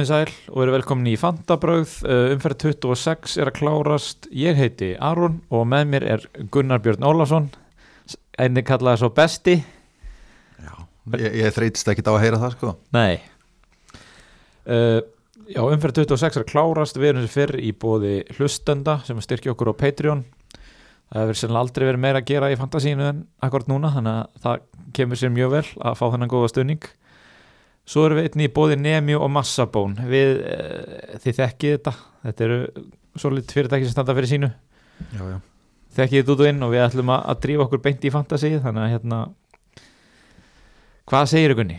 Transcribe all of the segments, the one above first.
Komið sæl og eru velkomin í Fantabröð, uh, umferð 26 er að klárast, ég heiti Aron og með mér er Gunnar Björn Ólafsson, einnig kallaði svo besti. Já, ég, ég þreytist ekki á að heyra það sko Nei. Uh, já, umferð 26 er að klárast, við erum sem fyrr í bóði hlustenda sem styrkja okkur á Patreon. Það hefur sennilega aldrei verið meira að gera í fantasínu en akkord núna, þannig að það kemur sér mjög vel að fá þennan góða stunning. Svo erum við einnig í bóði Nemi og Massabón. Við, uh, þið þekkið þetta. Þetta eru svolít fyrirtæki sem standa fyrir sínu. Já, já. Þekkið þetta út og inn og við ætlum að, að drífa okkur beint í fantasíð þannig að hérna hvað segir ykkurni?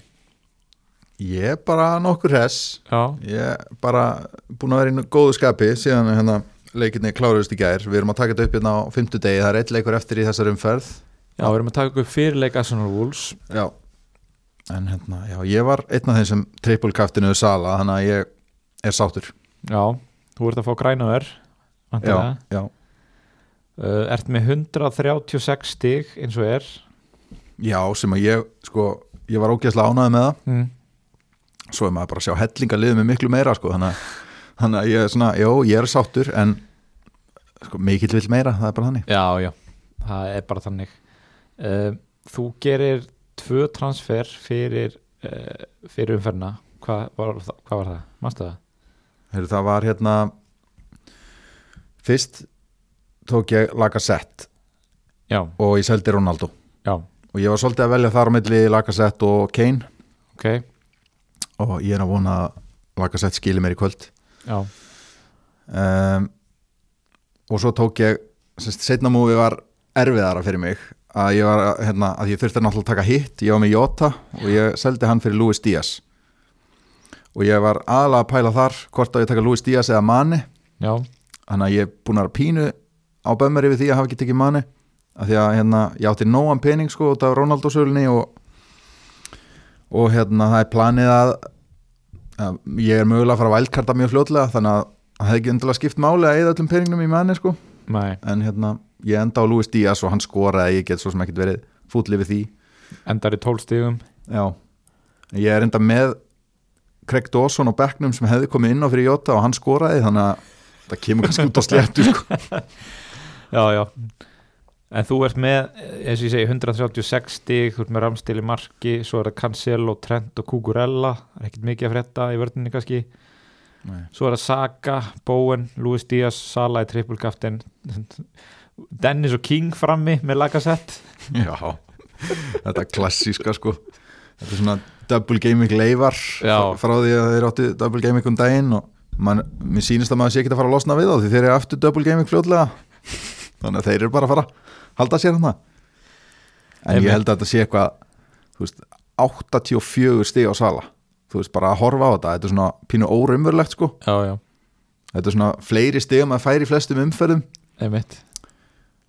Ég er bara nokkur hess Já, Ég er bara búin að vera í góðu skapi síðan hérna leikinni kláruðust í gær. Við erum að taka þetta upp hérna á fimmtudegi. Það er eitt leikur eftir í þessar umferð. Já við erum að taka upp fyrirleik Arsenal Wolves. Já En hérna, já, ég var einn af þeim sem trippulkaftinu sala Þannig að ég er sáttur. Já, þú ert að fá græna verð Já, já. Uh, Ert með 136 stig eins og er. Já, sem að ég, sko, ég var ógeðslega ánæði með það. Mm. Svo er maður bara að sjá hellinga liðið með miklu meira, sko Þannig að, þannig að ég er svona, já, ég er sáttur En, sko, mikill vill meira, það er bara þannig. Já, já, það er bara þannig. Uh, Þú gerir tvö transfer fyrir, uh, fyrir umferna Hvað var, hvað var það? Mástu það? Heyrðu, það var hérna Fyrst tók ég Lacazette Já, og ég seldi Ronaldo. Já, og ég var svolítið að velja þar á milli Lacazette og Kane. Ok. Og ég er að vona að Lacazette skili mér í kvöld. Já, um, og svo tók ég setna múfi var erfiðara fyrir mig að ég var hérna, að ég þurfti náttúrulega að taka hitt ég var með Jota og ég seldi hann fyrir Luis Díaz. Og ég var aðalega að pæla þar hvort að ég taka Luis Díaz eða Mani já, þannig að ég er búin að pínu á bömmeri við því að hafa ekki tekið Mani af því að hérna, ég átti nógan pening sko út af Ronaldo-sölunni og, og hérna það er planið að, að ég er mögulega að fara að vælkarta mjög fljótlega þannig að það hefði ekki endilega skipt máli að eða öllum peningnum í Mani sko. Nei. En hérna ég enda á Luis Díaz og hann skoraði ég get svo sem ekkert verið fútli við því. Endar í 12 stigum. Já, ég er enda með Craig Dawson og Becknum sem hefði komið inn á fyrir Jota og hann skoraði þannig að það kemur kannski út á sléttu sko. Já, já. En þú ert með, eins og ég segi, 136 stig, þú ert með Ramstil í marki, svo er það Cancelo, Trent og Kukurella, það er ekkert mikið að frétta í vörninni kannski, Nei. svo er það Saka, Bowen, Luis Díaz, Sala í trippulkaftin, Dennis og King frammi með Lacazette. Já, þetta er klassíska sko Þetta er svona double gaming leifar Já. frá því að þeir áttu double gaming um daginn og man, mér sýnist að maður sé ekki að fara að losna við þá því þeir eru aftur double gaming fljótlega þannig að þeir eru bara að fara að halda sér hann en Einmitt. ég held að þetta sé eitthvað þú veist, 84 stig á sala þú veist, bara að horfa á þetta þetta er svona pínu óraumverlegt sko Já, já, þetta er svona fleiri stigum að færi flestum umferðum einmitt.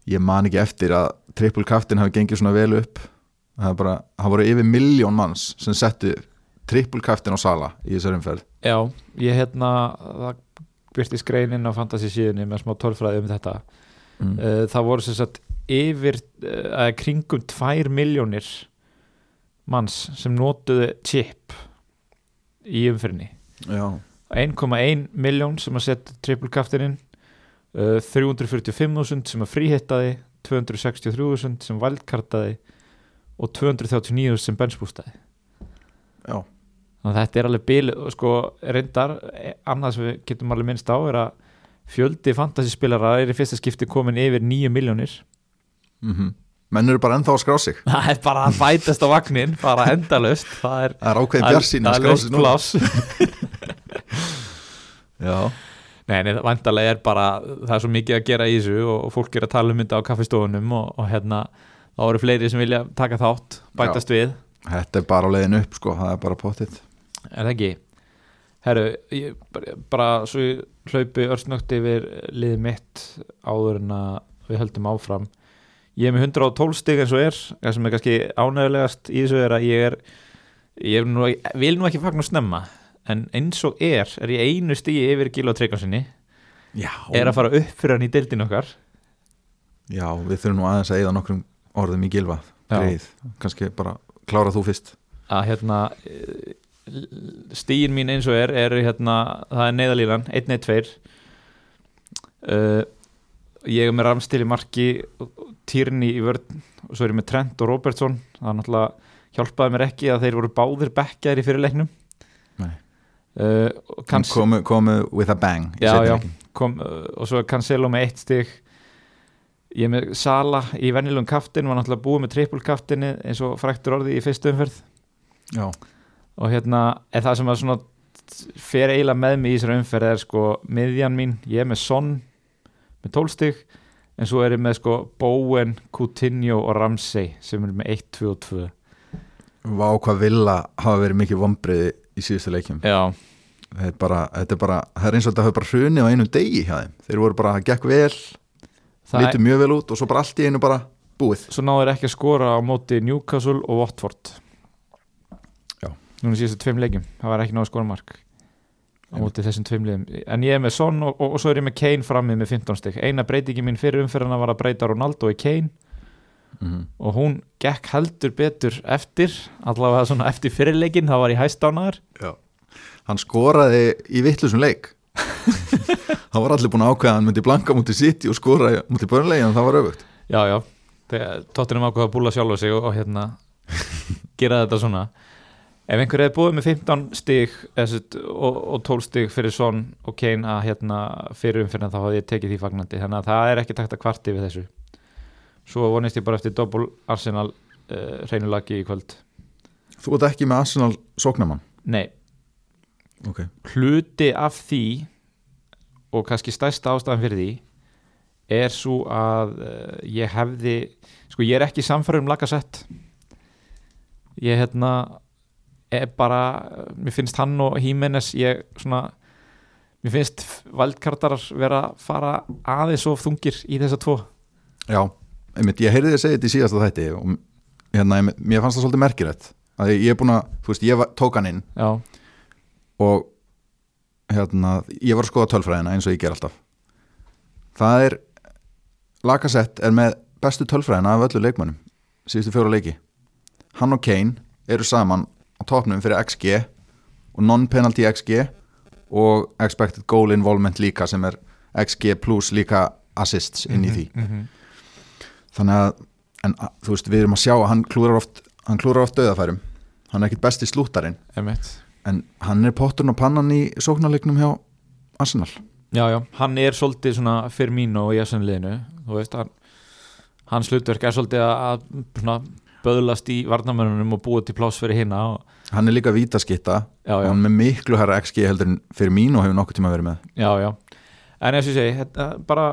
ég man ekki eftir að triple kaftin hafi gengið svona vel upp það bara, það voru yfir miljón manns sem settu triple kaftin á sala í þessar umferð Já, ég hérna, það byrti skreinin á fantasy síðunni með smá tölfræði um þetta. mm. Uh, það voru sem sagt yfir að kringum 2 miljónir manns sem notuðu chip í umfyrinni já, 1,1 miljón sem að setja triple kaftininn uh, 345.000 sem að fríhittaði 263.000 sem valdkartaði og 239.000 sem benchbústaði já, þannig að þetta er alveg bil sko reyndar, eh, annað sem við getum alveg minnst á er að fjöldi fantasyspilara er í fyrsta skipti komin yfir 9 miljónir mm menn eru bara ennþá að skrá sig. Það er bara að bætast á vagnin bara endalust það er, er ákveðin bjarsýn að skrá sig já, nei, nei, vandarlega er bara það er svo mikið að gera í þessu og, fólk er að tala um þetta á kaffistofunum og, og hérna þá eru fleiri sem vilja taka þátt bætast við, þetta er bara leiðin upp sko, það er bara pottitt er það ekki? Herru, ég, bara, bara svo hlaupi örsnögt yfir liðið mitt áður en að við höldum áfram ég er með 112 stig eins og er. Það sem er kannski ánægulegast í þessu er að ég er ég nú, vil nú ekki fagna snemma en eins og er, er ég einu stigi yfir Gila Tryggvarsinni já, er að fara upp fyrir hann í deildin okkar. Já, við þurfum nú aðeins að eða nokkrum orðum í greið, kannski bara klára þú fyrst. Að hérna eh, stíin mín eins og er, er hérna, það er neðalílan 1-1-2 uh, ég er með Ramstil í marki Týrni í vörn og svo er ég með Trent og Robertson. Það náttúrulega hjálpaði mér ekki að þeir voru báðir bekkjar í fyrirleiknum uh, kanns, komu, komu with a bang Já, já. kom, uh, og svo Cancelo með eitt stig. Ég með Sala í venjulegum kaftin var náttúrulega búið með trippulkaftinni eins og fræktur orði í fyrstu umferð. Já, og hérna er það sem að svona fer eiginlega með mig í þessari umferð er sko miðjan mín, ég er með Son með 12 stig en svo er ég með sko Bowen, Coutinho og Ramsey sem er með 1, 2 og 2 vá hvað villa hafa verið mikið vombriði í síðustu leikjum. Já, þetta er bara, þetta er bara, það er eins og þetta hafa bara hruni á einum degi hjá þeim, þeir voru bara, gekk vel það litu mjög vel út og svo bara allt í einu bara búið. Svo náður ekki að skora á móti Newcastle og Watford. Já. núna síðustu tveim leikjum það var ekki náður að skora mark á móti þessum tveim leikjum en ég er með Son og, og, og svo er ég með Kane frammi með 15 stygg eina breytingi mín fyrir umferðina var að breyta Ronaldo í Kane. Mm og hún gekk heldur betur eftir allavega svona eftir fyrirleikin það var í hæstánaðar já. hann skoraði í vittlusum leik. Hann var allir búin að ákveða að hann myndi blanka mútið City og skora mútið börnlegin en það var öfugt. Já já, tóttunum ákveða að búla sjálf á sig og, og hérna gera þetta svona ef einhver hefði búið með 15 stig eðsett, og, og 12 stig fyrir Son og Kane að hérna fyrir umfyrir þá hafði ég tekið því fagnandi. Þannig að það er ekki takt að kvarti við þessu. Svo vonist ég bara eftir doppul Arsenal uh, reynulagi í kvöld. Þú ert ekki með Arsenal sóknamann nei, ok, hluti af því og kannski stærsta ástæðan fyrir því er svo að uh, ég hefði sko ég er ekki samfærum lagasett ég hérna er bara, mér finnst hann og Hímenes ég svona mér finnst valdkartar vera að fara aðeins of þungir í þessa tvo. Já einmitt, ég heyrði þið segja þetta í síðasta þætti og hérna, einmitt, mér fannst það svolítið merkilegt. Að ég er búin að, þú veist, ég var, tók hann inn já, og hérna, ég var að skoða tölfræðina eins og ég ger alltaf. Það er Lacazette er með bestu tölfræðina af öllu leikmönnum síðustu fjóra leiki. Hann og Kane eru saman á topnum fyrir XG og non-penalty XG og expected goal involvement líka sem er XG plus líka assists inn í því. mm -hmm. þannig að, en þú veist, við erum að sjá að hann klúrar oft, hann klúrar oft döðafærum hann er ekkit besti slúttarinn. En hann er potturinn og pannan í sóknarleiknum hjá Arsenal. Já, já, hann er svolítið svona fyrir mín og ég sem liðinu, þú veist hann, hans hlutverk er svolítið að, að svona, böðlast í varnamörnunum og búið til pláss fyrir hinna og, hann er líka vítaskitta og hann er miklu herra XG heldur en fyrir mín og hefur nokkuð tíma verið með. Já, já. En eins og ég segi, þetta, bara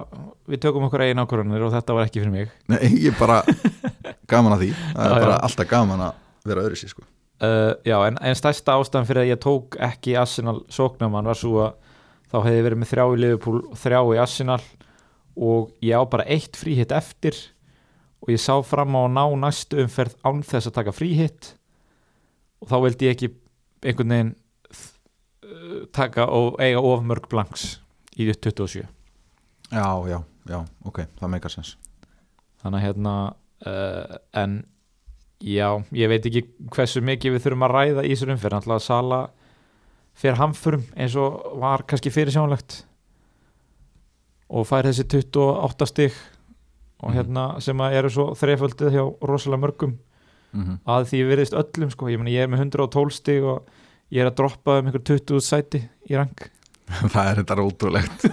við tökum okkur eigin ákvörðanir og þetta var ekki fyrir mig. Nei, ég er bara gaman að því. Það er Já, bara alltaf gaman að vera öðru sér sko. uh, Já, en, en stærsta ástæðan fyrir að ég tók ekki Arsenal sóknamann var svo að þá hefði verið með þrjá í Liverpool og þrjá í Arsenal og ég á bara eitt fríhitt eftir og ég sá fram á að ná næstu umferð án þess að taka fríhitt og þá vildi ég ekki einhvern veginn uh, taka og eiga of mörg blanks í 27 já, já, já, ok, það meikar sens. Þannig að hérna uh, en já, ég veit ekki hversu mikið við þurfum að ræða í þessum umferð. Alltaf að Sala fyrir hamförum eins og var kannski fyrir sjónlegt og fær þessi 28 stig og Mhm. hérna sem að eru svo þreföldið hjá rosalega mörgum mm -hmm. að því virðist öllum sko, ég, meni, ég er með 112 stig og ég er að droppa um einhver 20 sæti í rang það er þetta ótrúlegt.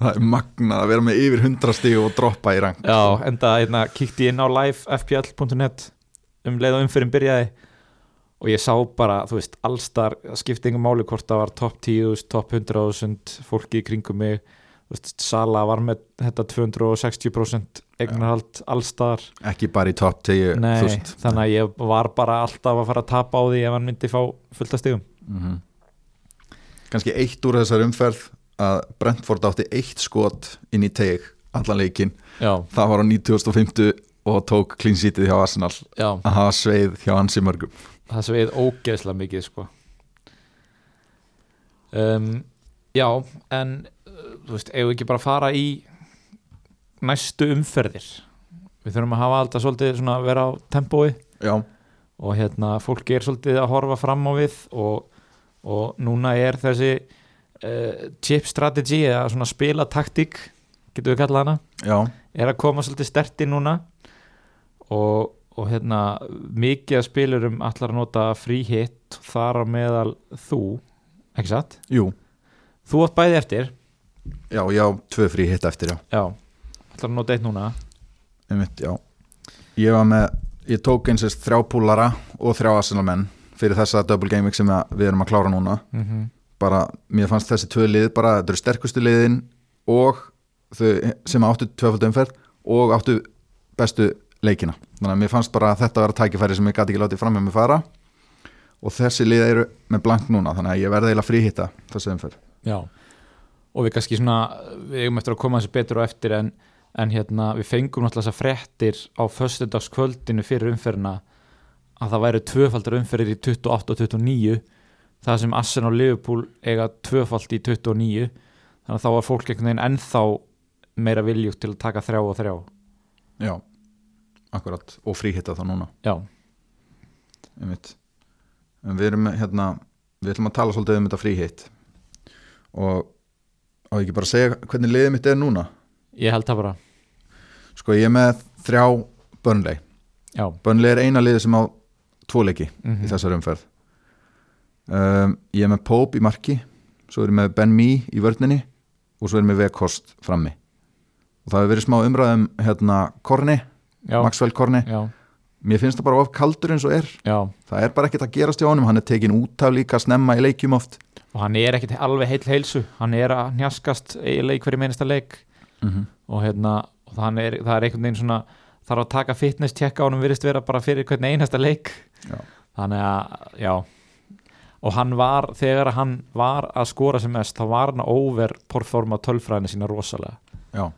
Það er magnað að vera með yfir 100 stíg og droppa í rang Já, enda hérna, kíkti inn á livefpl.net um leið og umfyrin byrjaði og ég sá bara, þú veist, allstar skipti engum máli hvort það var topp 10 topp 100.000, fólki í kringum mig. Sala var með þetta 260% eignarhald allstar, ekki bara í top 10 nei, þannig að ég var bara alltaf að fara að tapa á því ef hann myndi fá fullt af stigum. Mm kannski eitt úr þessar umferð að Brentford átti eitt skot inn í teg allan leikin, Já, það var á 9050 og tók clean sheetið hjá Arsenal. Já, að hafa sveið hjá ansi mörgum. Það sem við ógeðslega mikið sko. Um, Já, en þú veist, eigum við ekki bara að fara í næstu umferðir. Við þurfum að hafa alltaf svolítið svona að vera á tempói. Já, og hérna fólki er svolítið að horfa fram á við og og núna er þessi uh, chip strategy eða svona spila taktík getur við kallað hana já, er að koma svolítið sterti núna. Og, og hérna mikið að spilurum allar að nota frí hit þar á meðal þú ekki satt? jú. Þú átt bæði eftir. Já, já, tvö frí hitt eftir, já. Já, allar að nota eitt núna Einmitt, já. Ég var með, ég tók eins og þrjá púlara og þrjá Arsenal menn fyrir þessa double week sem við erum að klára núna mm -hmm. bara, mér fannst þessi tvö lið bara, þetta eru sterkustu liðin og þau sem áttu tvöfald umferð og áttu bestu leikina, þannig að mér fannst bara að þetta vera tækifæri sem ég gæti ekki látið fram með mig fara og þessi lið eru með blank núna, þannig að ég verði eiginlega fríhitta þessi umferð. Já, og við kannski svona við eigum eftir að koma þessi betur á eftir en, en hérna við fengum náttúrulega þessar fréttir á föstudagskvöldinu fyrir umferðina að það væri tvöfaldar umferðir í 28 og 29 það sem Assen og Liverpool eiga tvöfald í 29 þannig að þá var fólk einhvern veginn ennþá meira viljútt til að taka þrjá og þrjá. Já, akkurat, og fríhitta þá núna. Já, einmitt. En við erum hérna við ætlum að tala svolítið um þetta fríhitt og á ekki bara að segja hvernig liðið mitt er núna ég held það bara. Sko ég er með þrjá börnlei Já, börnlei er eina liðið sem á tvo leiki Mhm. í þessar umferð. Um, ég er með Pope í marki svo er ég með Ben Mee í vörninni og svo er ég með Vekost frammi. Og það hefur verið smá umræðum hérna Korni, já, Maxwell Korni já, mér finnst það bara of kaldur eins og er. Já. Það er bara ekkert að gerast hjá honum, hann er tekin út af líka snemma í leikjum oft. Og hann er ekkit alveg heill heilsu. Hann er að njaskast í leik hverju meinasta leik mm -hmm. og hérna og það er, það er einhvern veginn svona þarf að taka fitness tjekka á honum virðist vera bara fyrir hvern einasta leik Já. þannig að já og hann var, þegar hann var að skora sem mest, þá var hann að overperforma tölfræðinu sína rosalega já,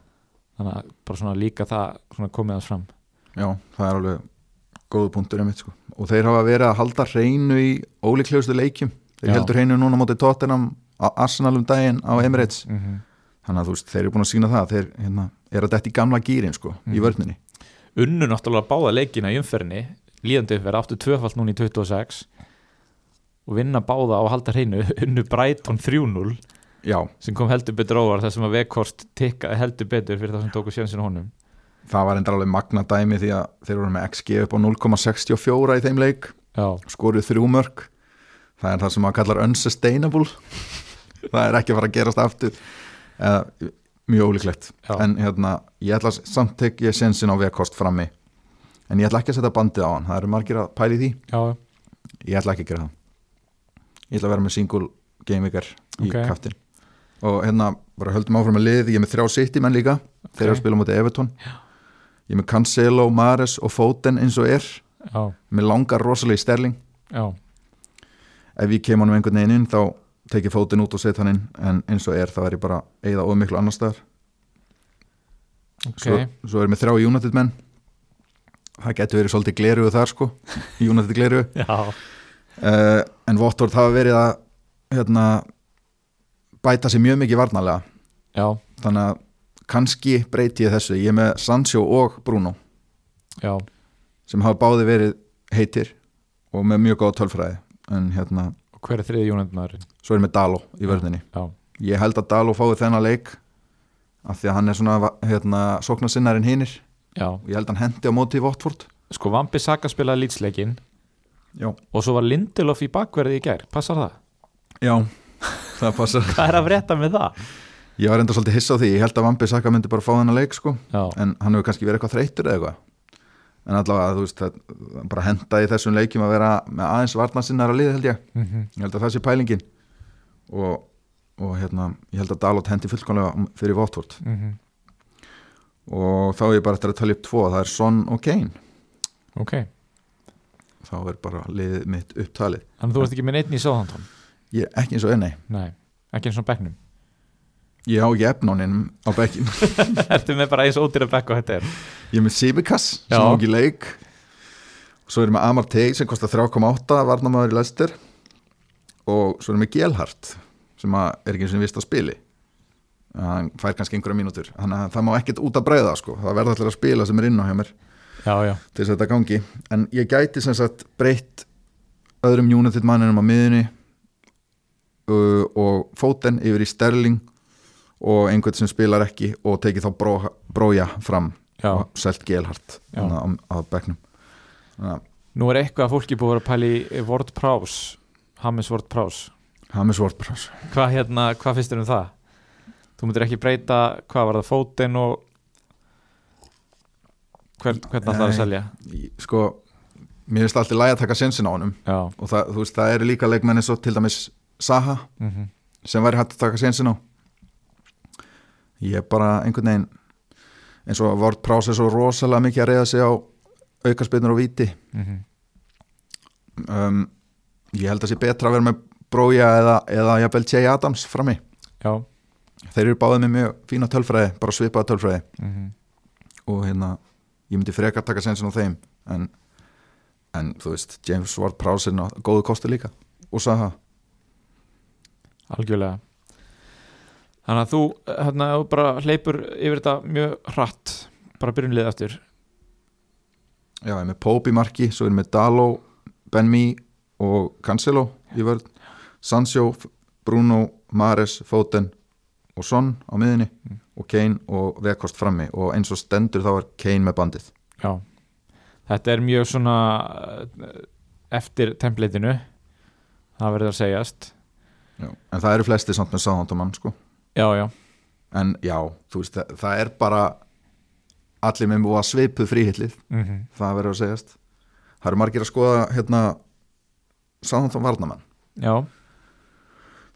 þannig að bara svona líka það svona komið hans fram já, það er alveg góðu punktur einmitt sko og þeir hafa verið að halda hreinu í ólíklegustu leikjum þeir Já. heldur hreinu núna mótið Tottenham á Arsenal um daginn á Emirates mm -hmm. Þannig að þú veist, þeir eru búin að sína það þeir hérna, er að detta í gamla gýrin sko í Mhm. vörninni. Unnu náttúrulega báða leikina í umferðinni líðandi umferð, áttu tvöfald núna í 26 og vinna báða á að halda hreinu unnu Brighton 3-0 já, sem kom heldur betur óvar þar sem að Vekhorst tikkaði heldur betur fyrir það sem tóku sjansinu honum. Það var endur alveg magna dæmi því að þeir voru með XG upp á 0,64 í þeim leik já, skoruð þrjú mörg það er það sem maður kallar unsustainable. Það er ekki að fara að gerast aftur eða, mjög ólíklegt. Já. en hérna, ég ætla samt tek ég sensin á vekkost frammi. En ég ætla ekki að setja bandið á hann, það eru margir að pæli því. Já, ég ætla ekki að gera það. Ég ætla að vera með single gameweeker í Ok. kaftin og hérna, bara höldum áfram með lið ég er með þrjá city menn líka. Þeir eru að spila á móti Everton ég er með Cancelo, Mares og Foden eins og er. Já, með langar rosalega í sterling. Já, ef ég kem honum einhvern veginn inn þá tek ég fótinn út og set hann inn en eins og er þá er ég bara eigða ómiklu annar staðar. Ok. svo, svo er ég með þrjá United menn. Það getur verið svolítið gleruðu þar sko. United gleruðu uh, en Votvort hafa verið að hérna, bæta sér mjög mikið varnalega já, þannig að kannski breyti ég þessu. Ég er með Sancho og Bruno. Já, sem hafa báði verið heitir og með mjög góð tölfræði. En hérna, hver er þriði Jónendmaðurinn? svo er með Dalo í vörðinni Já, ég held að Dalo fái þennan leik af því að hann er svona hérna, sóknarsinnarinn hinnir ég held að hann hendi á móti í Votvort sko Vampi Saka spilaði lýtsleikin og svo var Lindelof í bakverði í gær, passar það? já það passar. Hvað er að frétta með það? ég var enda svolítið hissa á því, ég held að Vambi Saka myndi bara fá þennan leik sko. En hann hefur kannski verið eitthvað þreytur eða eitthvað en allavega þú veist það, bara henda í þessum leikjum að vera með aðeins varnarsinnar að liða held ég. Mm ég held að það sé pælingin. Og, og hérna ég held að Dalot hendi fullkomlega fyrir Votvort mhm. og þá er ég bara eftir að talja upp tvo það er Son og Kane. Ok. Þá er bara liðið mitt upptalið. Þannig að þú ert ekki með neitt í Southampton? ég er ekki eins og enni Nei, ekki eins og bekknum ég ekki efnáninum á bekkin Ertu með bara eins ódýra bekk og þetta er? ég er með Simikas sem Já. á ekki leik. Svo er ég með Amartey sem kostar 3,8 varnamæður í Leicester. Og svo er ég með Gelhart sem er ekki eins og vist að spili hann fær kannski einhverja mínútur. Þannig að það má ekkert út að breyða sko. það verða allir að spila sem er inn á hjá mér. Já, já, til þess að þetta gangi. En ég gæti sem sagt breytt öðrum United manninum á miðunni uh, og Foden yfir í Sterling og einhvern sem spilar ekki og tekið þá bró, brója fram Já. og selt gelhart á, á að Nú er eitthvað að fólki búið að vera að pæla í Word Prowse Hamis Word Prowse Hamis WordPress Hvað hérna, hvað finnst þér um það? Þú myndir ekki breyta, hvað var það, fótinn og Hvern, hvernig ætlaðu að Nei. selja? Sko, mér finnst alltaf læg að taka sensin á honum Já og það, veist, það eru líka leikmenn eins og til dæmis Saha mm sem væri hægt að taka sensin á ég er bara einhvern veginn eins og WordPress er svo rosalega mikið að reyða sig á aukarspinnur og víti. Um, ég held að sé betra að vera með Brója eða, eða jafnvel Jay Adams frammi. Já. Þeir eru báðið með mjög fína tölfræði bara svipaða tölfræði. Mm og hérna, ég myndi frekar taka sensin á þeim en, en þú veist, James Ward-Prowse er ná- góðu kosti líka. Og Saha. Algjörlega Þannig að þú, hérna, þú bara hleypur yfir þetta mjög hratt bara byrjunlið eftir já, ég er með í marki, svo er ég með Dalo Ben Mee og Cancelo í vörð, Sancho Bruno, Mares, Foden og Son á miðinni Mm. og Kane og Vekost frammi og eins og stendur þá er Kane með bandið Já Þetta er mjög svona eh, eftir templateinu það verður að segjast já. en það eru flesti samt með Sáhandamann sko. Já, já, en já, þú veist, það, það er bara allir með búið að svipuð fríhillið mm það verður að segjast. Það eru margir að skoða hérna Sáhandan Varnamann já,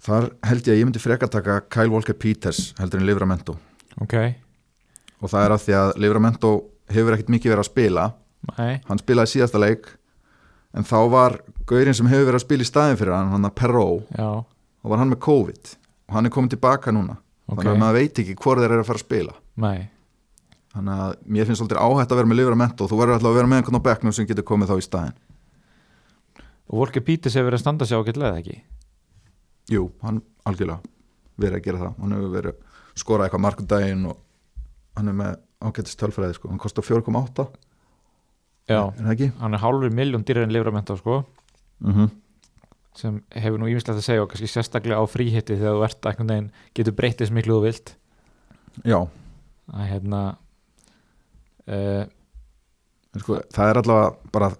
þar held ég að ég myndi frekar taka Kyle Walker Peters heldur en Livramento. Ok. Og það er af því að Livramento hefur ekkert mikið verið að spila. Nei, hann spilaði síðasta leik en þá var gaurinn sem hefur verið að spila í staðin fyrir hann, hann að Perró já, og var hann með COVID og hann er komin tilbaka núna. Ok þannig að maður veit ekki hvort þeir eru að fara að spila. Nei, þannig að mér finnst svolítið áhætt að vera með Livramento og þú verður alltaf að vera með einhvern á bekknum sem getur komið þá í staðin og Volker Pítis hefur verið að standa sig ágætlega ekki? Jú, hann algjörlega verið að gera það. Hann hefur verið að skora eitthvað markundaginn og hann er með ágættist tölfræði sko. hann kostar 4,8 Já, er hann er hálfur miljón dýrar en livramento sko. Mm sem hefur nú ímislegt að segja og kannski sérstaklega á fríhitti þegar þú ert einhvern veginn getur breytist miklu þú vilt. Já, að hérna uh, sko, það er allavega bara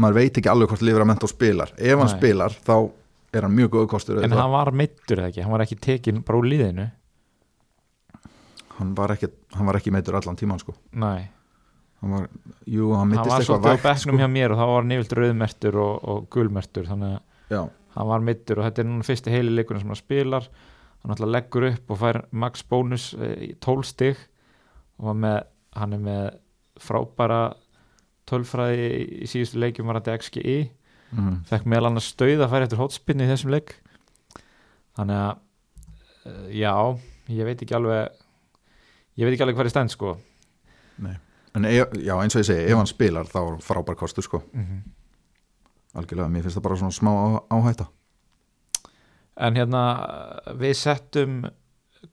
maður veit ekki alveg hvort Livramento spilar. Ef hann spilar þá er hann mjög góð kostur en hann var meittur eða ekki, hann var ekki tekin bara úr liðinu? Hann var ekki, hann var ekki meitur allan tíman sko. Nei, hann var, jú, hann hann mittist var eitthvað svolítið á vægt bekknum sko. hjá mér og þá var hann yfirlt rauðmertur og, og gulmertur þannig að Já, hann var meittur og þetta er núna fyrsti heili leikurinn sem hann spilar hann alltaf leggur upp og fær max bónus eh, í 12 stig og með, hann er með frábæra tölfræði í síðustu leikjum var hann XGI mm. fekk meðal annars stauð að færa eftir hotspinni í þessum leik þannig að uh, já, ég veit ekki alveg ég veit ekki alveg hvað er stend sko en ef, já, eins og ég segi, ef hann spilar þá er frábær kostur sko. mm -hmm. Algjörlega, mér finnst það bara svona smá áhætta. En hérna við settum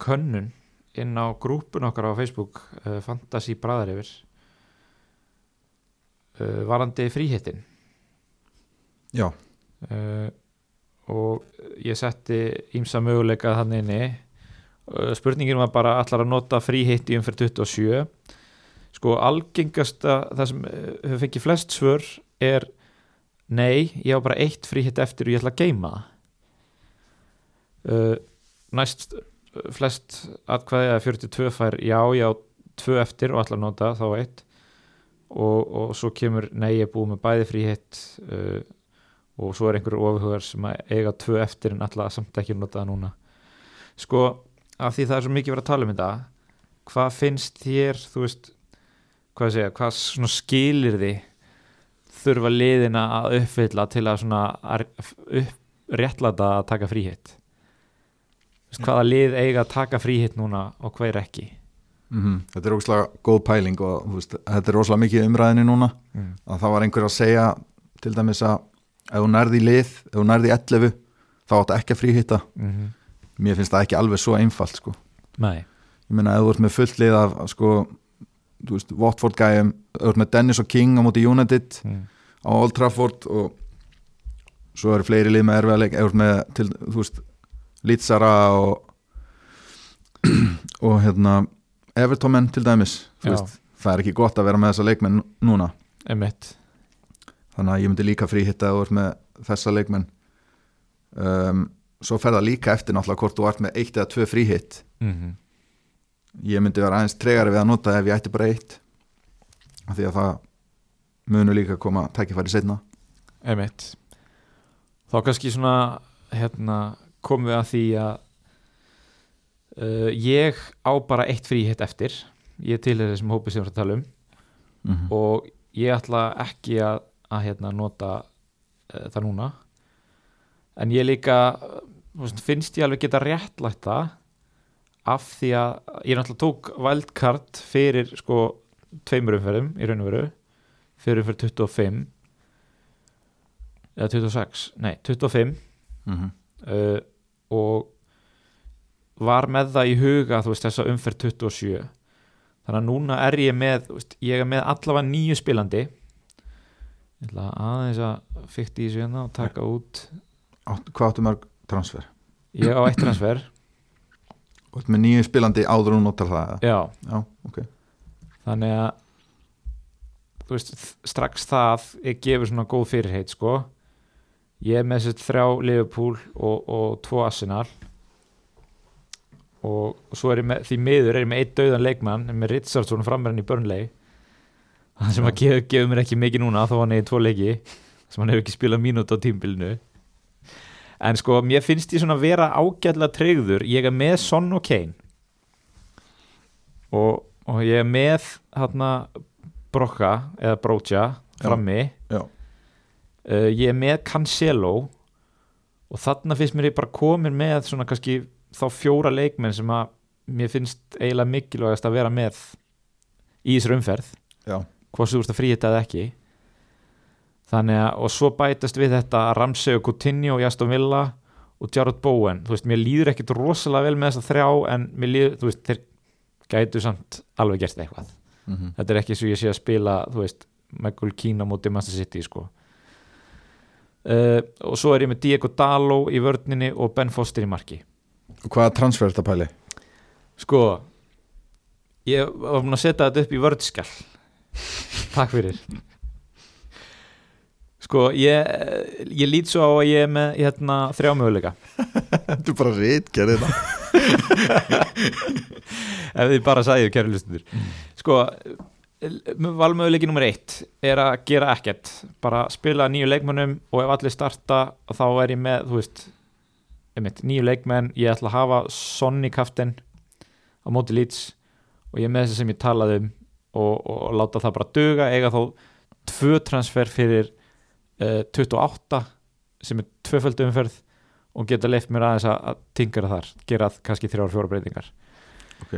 könnun inn á grúpun okkar á Facebook uh, Fantasí Bræðar yfir uh, varandi fríhittin Já, uh, og ég setti ímsa möguleika þannig inni. Uh, spurningin var bara allar að nota fríhitt í umferð 27 sko algengasta það sem hefur fengið flest svör er nei, ég á bara eitt fríhitt eftir og ég ætla að geima það. Uh, næst uh, flest atkvæði að 42 fær já, já, tvö eftir og ætla að nota þá eitt. Og, og svo kemur nei, ég er búið með bæði fríhitt uh, og svo er einhverjur ofhugar sem að eiga tvö eftir en alltaf samt ekki nota það núna. Sko, af því það er svo mikið verið að tala um þetta hvað finnst þér, þú veist hvað segja, hvað skilir því þurfa liðina að uppfylla til að svona að upp, réttlæta að taka fríhitt veist, hvaða lið eiga að taka fríhitt núna og hver ekki mm þetta er ógslag góð pæling og veist, þetta er rosalega mikið í umræðinni núna mm. að það var einhver að segja til dæmis að ef þú nærði í lið, ef þú nærði í 11 þá áttu ekki að fríhitta Mm -hmm. mér finnst það ekki alveg svo einfalt sko. Nei, ég meina ef þú ert með fullt lið af sko, Watford gæjum ef þú ert með Dennis og King á móti United mm. Á Old Trafford og svo eru fleiri lið með erfiðarleik ert með til, þú veist, Lítsara og og hérna Evertómen til dæmis veist, það er ekki gott að vera með þessa leikmenn núna. Emitt þannig að ég myndi líka fríhitta að ert með þessa leikmenn. Um, svo fer það líka eftir náttúrulega hvort þú ert með eitt eða tvö fríhitt mm ég myndi vera aðeins tregari við að nota ef ég ætti bara eitt. Af því að það munu líka koma tækifæri setna emitt þá kannski svona hérna, komum við að því að uh, ég á bara eitt fríhitt eftir. Ég til þessum hópi sem við erum að tala um. Mm -hmm. og ég ætla ekki að, að hérna, nota uh, það núna. En ég líka finnst ég alveg geta réttlætt það af því að ég náttúrulega tók wildcard fyrir sko tveimur umferðum í raun og veru fyrir umferð 25 eða 26, nei 25 Mm -hmm. uh, og var með það í huga þú veist þessa umferð 27 þannig að núna er ég með veist, ég er með allavega nýju spilandi. Ég ætla aðeins að fyrst í þessu hérna og taka út. Hvað áttu mörg transfer? ég á eitt transfer. Og ert með nýju spilandi áður og notar það já, já, ok. Þannig að veist, strax það gefur svona góð fyrirheit sko. Ég er með þessi þrjá Liverpool og, og tvo Arsenal. Og, og svo er ég með því miður er ég með eitt döðan leikmann með Richardson framverðin í Burnley. Það sem að gefur, gefur mér ekki mikið núna þá hann er í tvo leiki sem hann hefur ekki spilað mínút á tímbilinu en sko mér finnst ég svona vera ágætlega treyður ég er með Son og Kane. Og, og ég er með hérna Brokka eða Brocha frammi. Uh, ég er með Cancelo og þarna finnst mér ég bara komin með svona kannski þá fjóra leikmenn sem að mér finnst eiginlega mikilvægast að vera með í þessar umferð. Já, hvort þú ert að fríhita eða ekki. Þannig að og svo bætast við þetta Ramsey og Coutinho og Aston Villa og Jarrod Bowen. Þú veist, mér líður ekkit rosalega vel með þessa þrjá en mér líður, þú veist, þeir gætu samt alveg gert eitthvað mm -hmm. þetta er ekki svo ég sé að spila þú veist, Michael Keane á móti Manchester City sko. Uh, og svo er ég með Diego Dalo í vörninni og Ben Foster í marki. Hvaða transfer er þetta pæli? sko ég var búin að setja þetta upp í vördskall takk fyrir. Sko ég, ég lít svo á að ég er með hérna, þrjá möguleika. Er bara rítgerð þetta ef þið bara sagðið kæru lustundur sko valmöguleiki nummer eitt er að gera ekkert. Bara spila nýju leikmönnum og ef allir starta þá er ég með þú veist einmitt, nýju leikmenn, ég ætla að hafa Sonny kaftin á móti Leeds og ég er með þessi sem ég talaði um og, og láta það bara duga eiga þá tvö transfer fyrir uh, 28 sem er tvöföldu umferð og geta leift mér aðeins að, tingra þar gera kannski þrjár fjóra breytingar. Ok.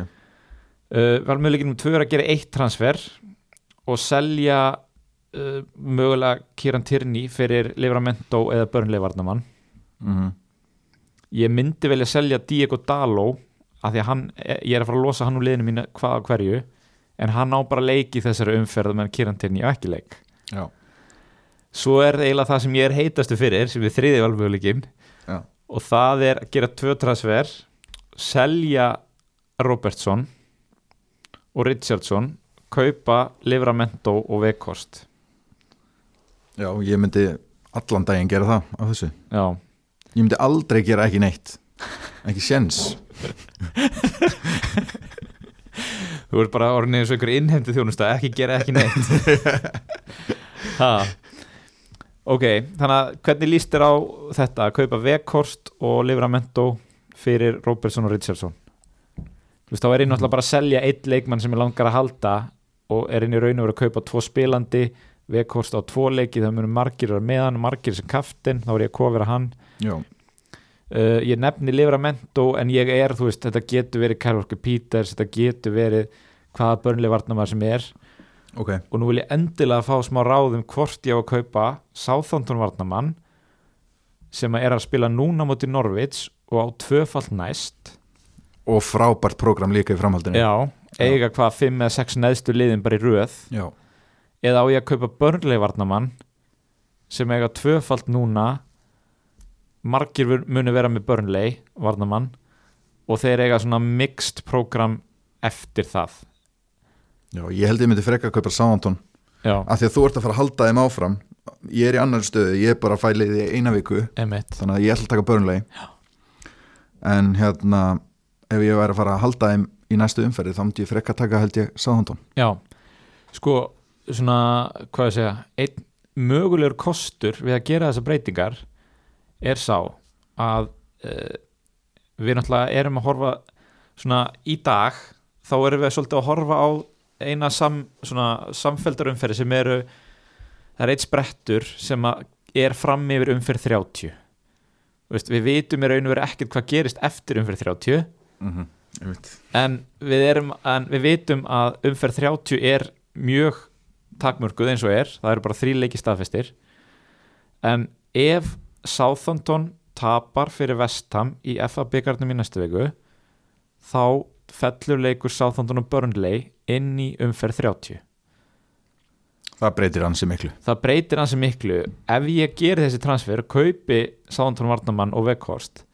Uh, valmöguleikinum tvö er að gera eitt transfer og selja uh, mögulega Kieran Tierney fyrir Livramento eða Burnley varnamann mm -hmm. ég myndi velja selja Diego Dalo af því að hann, ég er að fara að losa hann úr liðinu mínu hvað á hverju en hann á bara leik í þessari umferð meðan Kieran Tierney á ekki leik Já. svo er eiginlega það sem ég er heitastu fyrir sem er þriði valmöguleikin Já. og það er að gera tvö transfer selja Robertson og Richardson kaupa Livramento og Vekost Já, ég myndi allan daginn gera það á þessu. Já, Ég myndi aldrei gera ekki neitt. Ekki séns. Þú ert bara orðin eins og einhver innheimtu þjónusta, ekki gera ekki neitt. Ha. Ok, þannig að hvernig líst þér á þetta að kaupa Vekost og Livramento fyrir Robertson og Richardson veist, þá er ég náttúrulega bara að selja eitt leikmann sem ég langar að halda og er inn í raun og verið að kaupa tvo spilandi Vekost á tvo leiki, það munum margir vera með hann, margir sem kaftin, þá er ég að kofera hann. Uh, ég nefni Livramento en ég er, þú veist, þetta getur verið Kærvorku Peters, þetta getur verið hvaða börnlega varnamæður sem er. Ok. Og nú vil ég endilega fá smá ráðum hvort ég á að kaupa Southampton varnamann sem er að spila núna móti Norvits og á tvöfalt næst Og frábært prógram líka í framhaldinu. Já, eiga hvað 5 eða 6 neðstu liðin bara í röð. Já. eða á ég að kaupa börnlega varnamann sem eiga tvöfalt núna margir munu vera með Burnley varnamann og þeir eiga svona mixed program eftir það. Já, ég held ég myndi frekka að kaupa Sántón af því að þú ert að fara að halda þeim áfram. Ég er í annar stöðu, ég er bara að fæli því eina viku. Emitt þannig að ég ætla að taka börnlegi en hérna ef ég væri að fara að halda þeim í næstu umferði þá myndi ég frekka að taka held ég Sántón Já, sko svona, hvað ég segja einn mögulegur kostur við að gera þessar breytingar er sá að uh, við náttúrulega erum að horfa svona í dag þá erum við svolítið að horfa á eina sam, svona samfelldar umferði sem eru það er eitt sprettur sem er fram yfir umferð 30 Veist, við vitum í raun og veru ekkert hvað gerist eftir umferð 30 mm -hmm. en við, erum, en við vitum að umferð 30 er mjög takmörkuð eins og er. Það eru bara þrý leiki staðfestir. En ef Southampton tapar fyrir Vestham í FA byggarnum í næstu viku þá fellur leikur Southampton og Burnley inn í umferð 30 það breytir hansi miklu. Það breytir hansi miklu. Ef ég ger þessi transfer kaupi Southampton Varnamann og Weghorst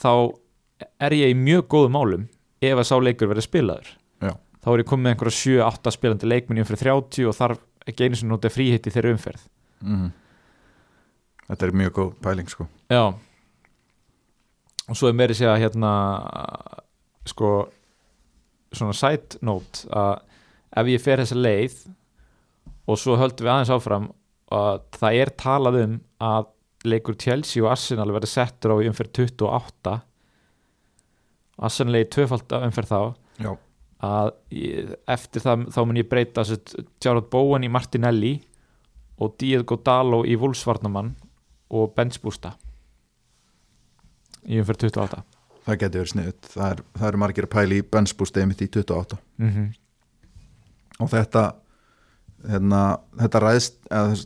þá er ég í mjög góðum málum ef að sá leikur verður spilaður. Já. þá er ég komið með einhverja 7-8 spilandi leikmenn í umferð 30 og þarf ekki einu sem nota fríhitt í þeirra umferð. Mm þetta er mjög góð pæling sko. Já. Og svo er meiri segja hérna sko svona side note að ef ég fer þessa leið og svo höldum við aðeins áfram að það er talað um að leikur Chelsea og Arsenal verður settur á umferð 28 Arsenal er í tvöfald umferð þá já, að ég, eftir það þá mun ég breyta Jarrod Bowen í Martinelli og Diego Dalo í Wolfsvarnamann og Benz Bústa í umferð 28 það getur verið sniðut það, er, eru margir að pæli í bensbústið mitt í 28 mm -hmm. og þetta hérna, þetta ræðst eða,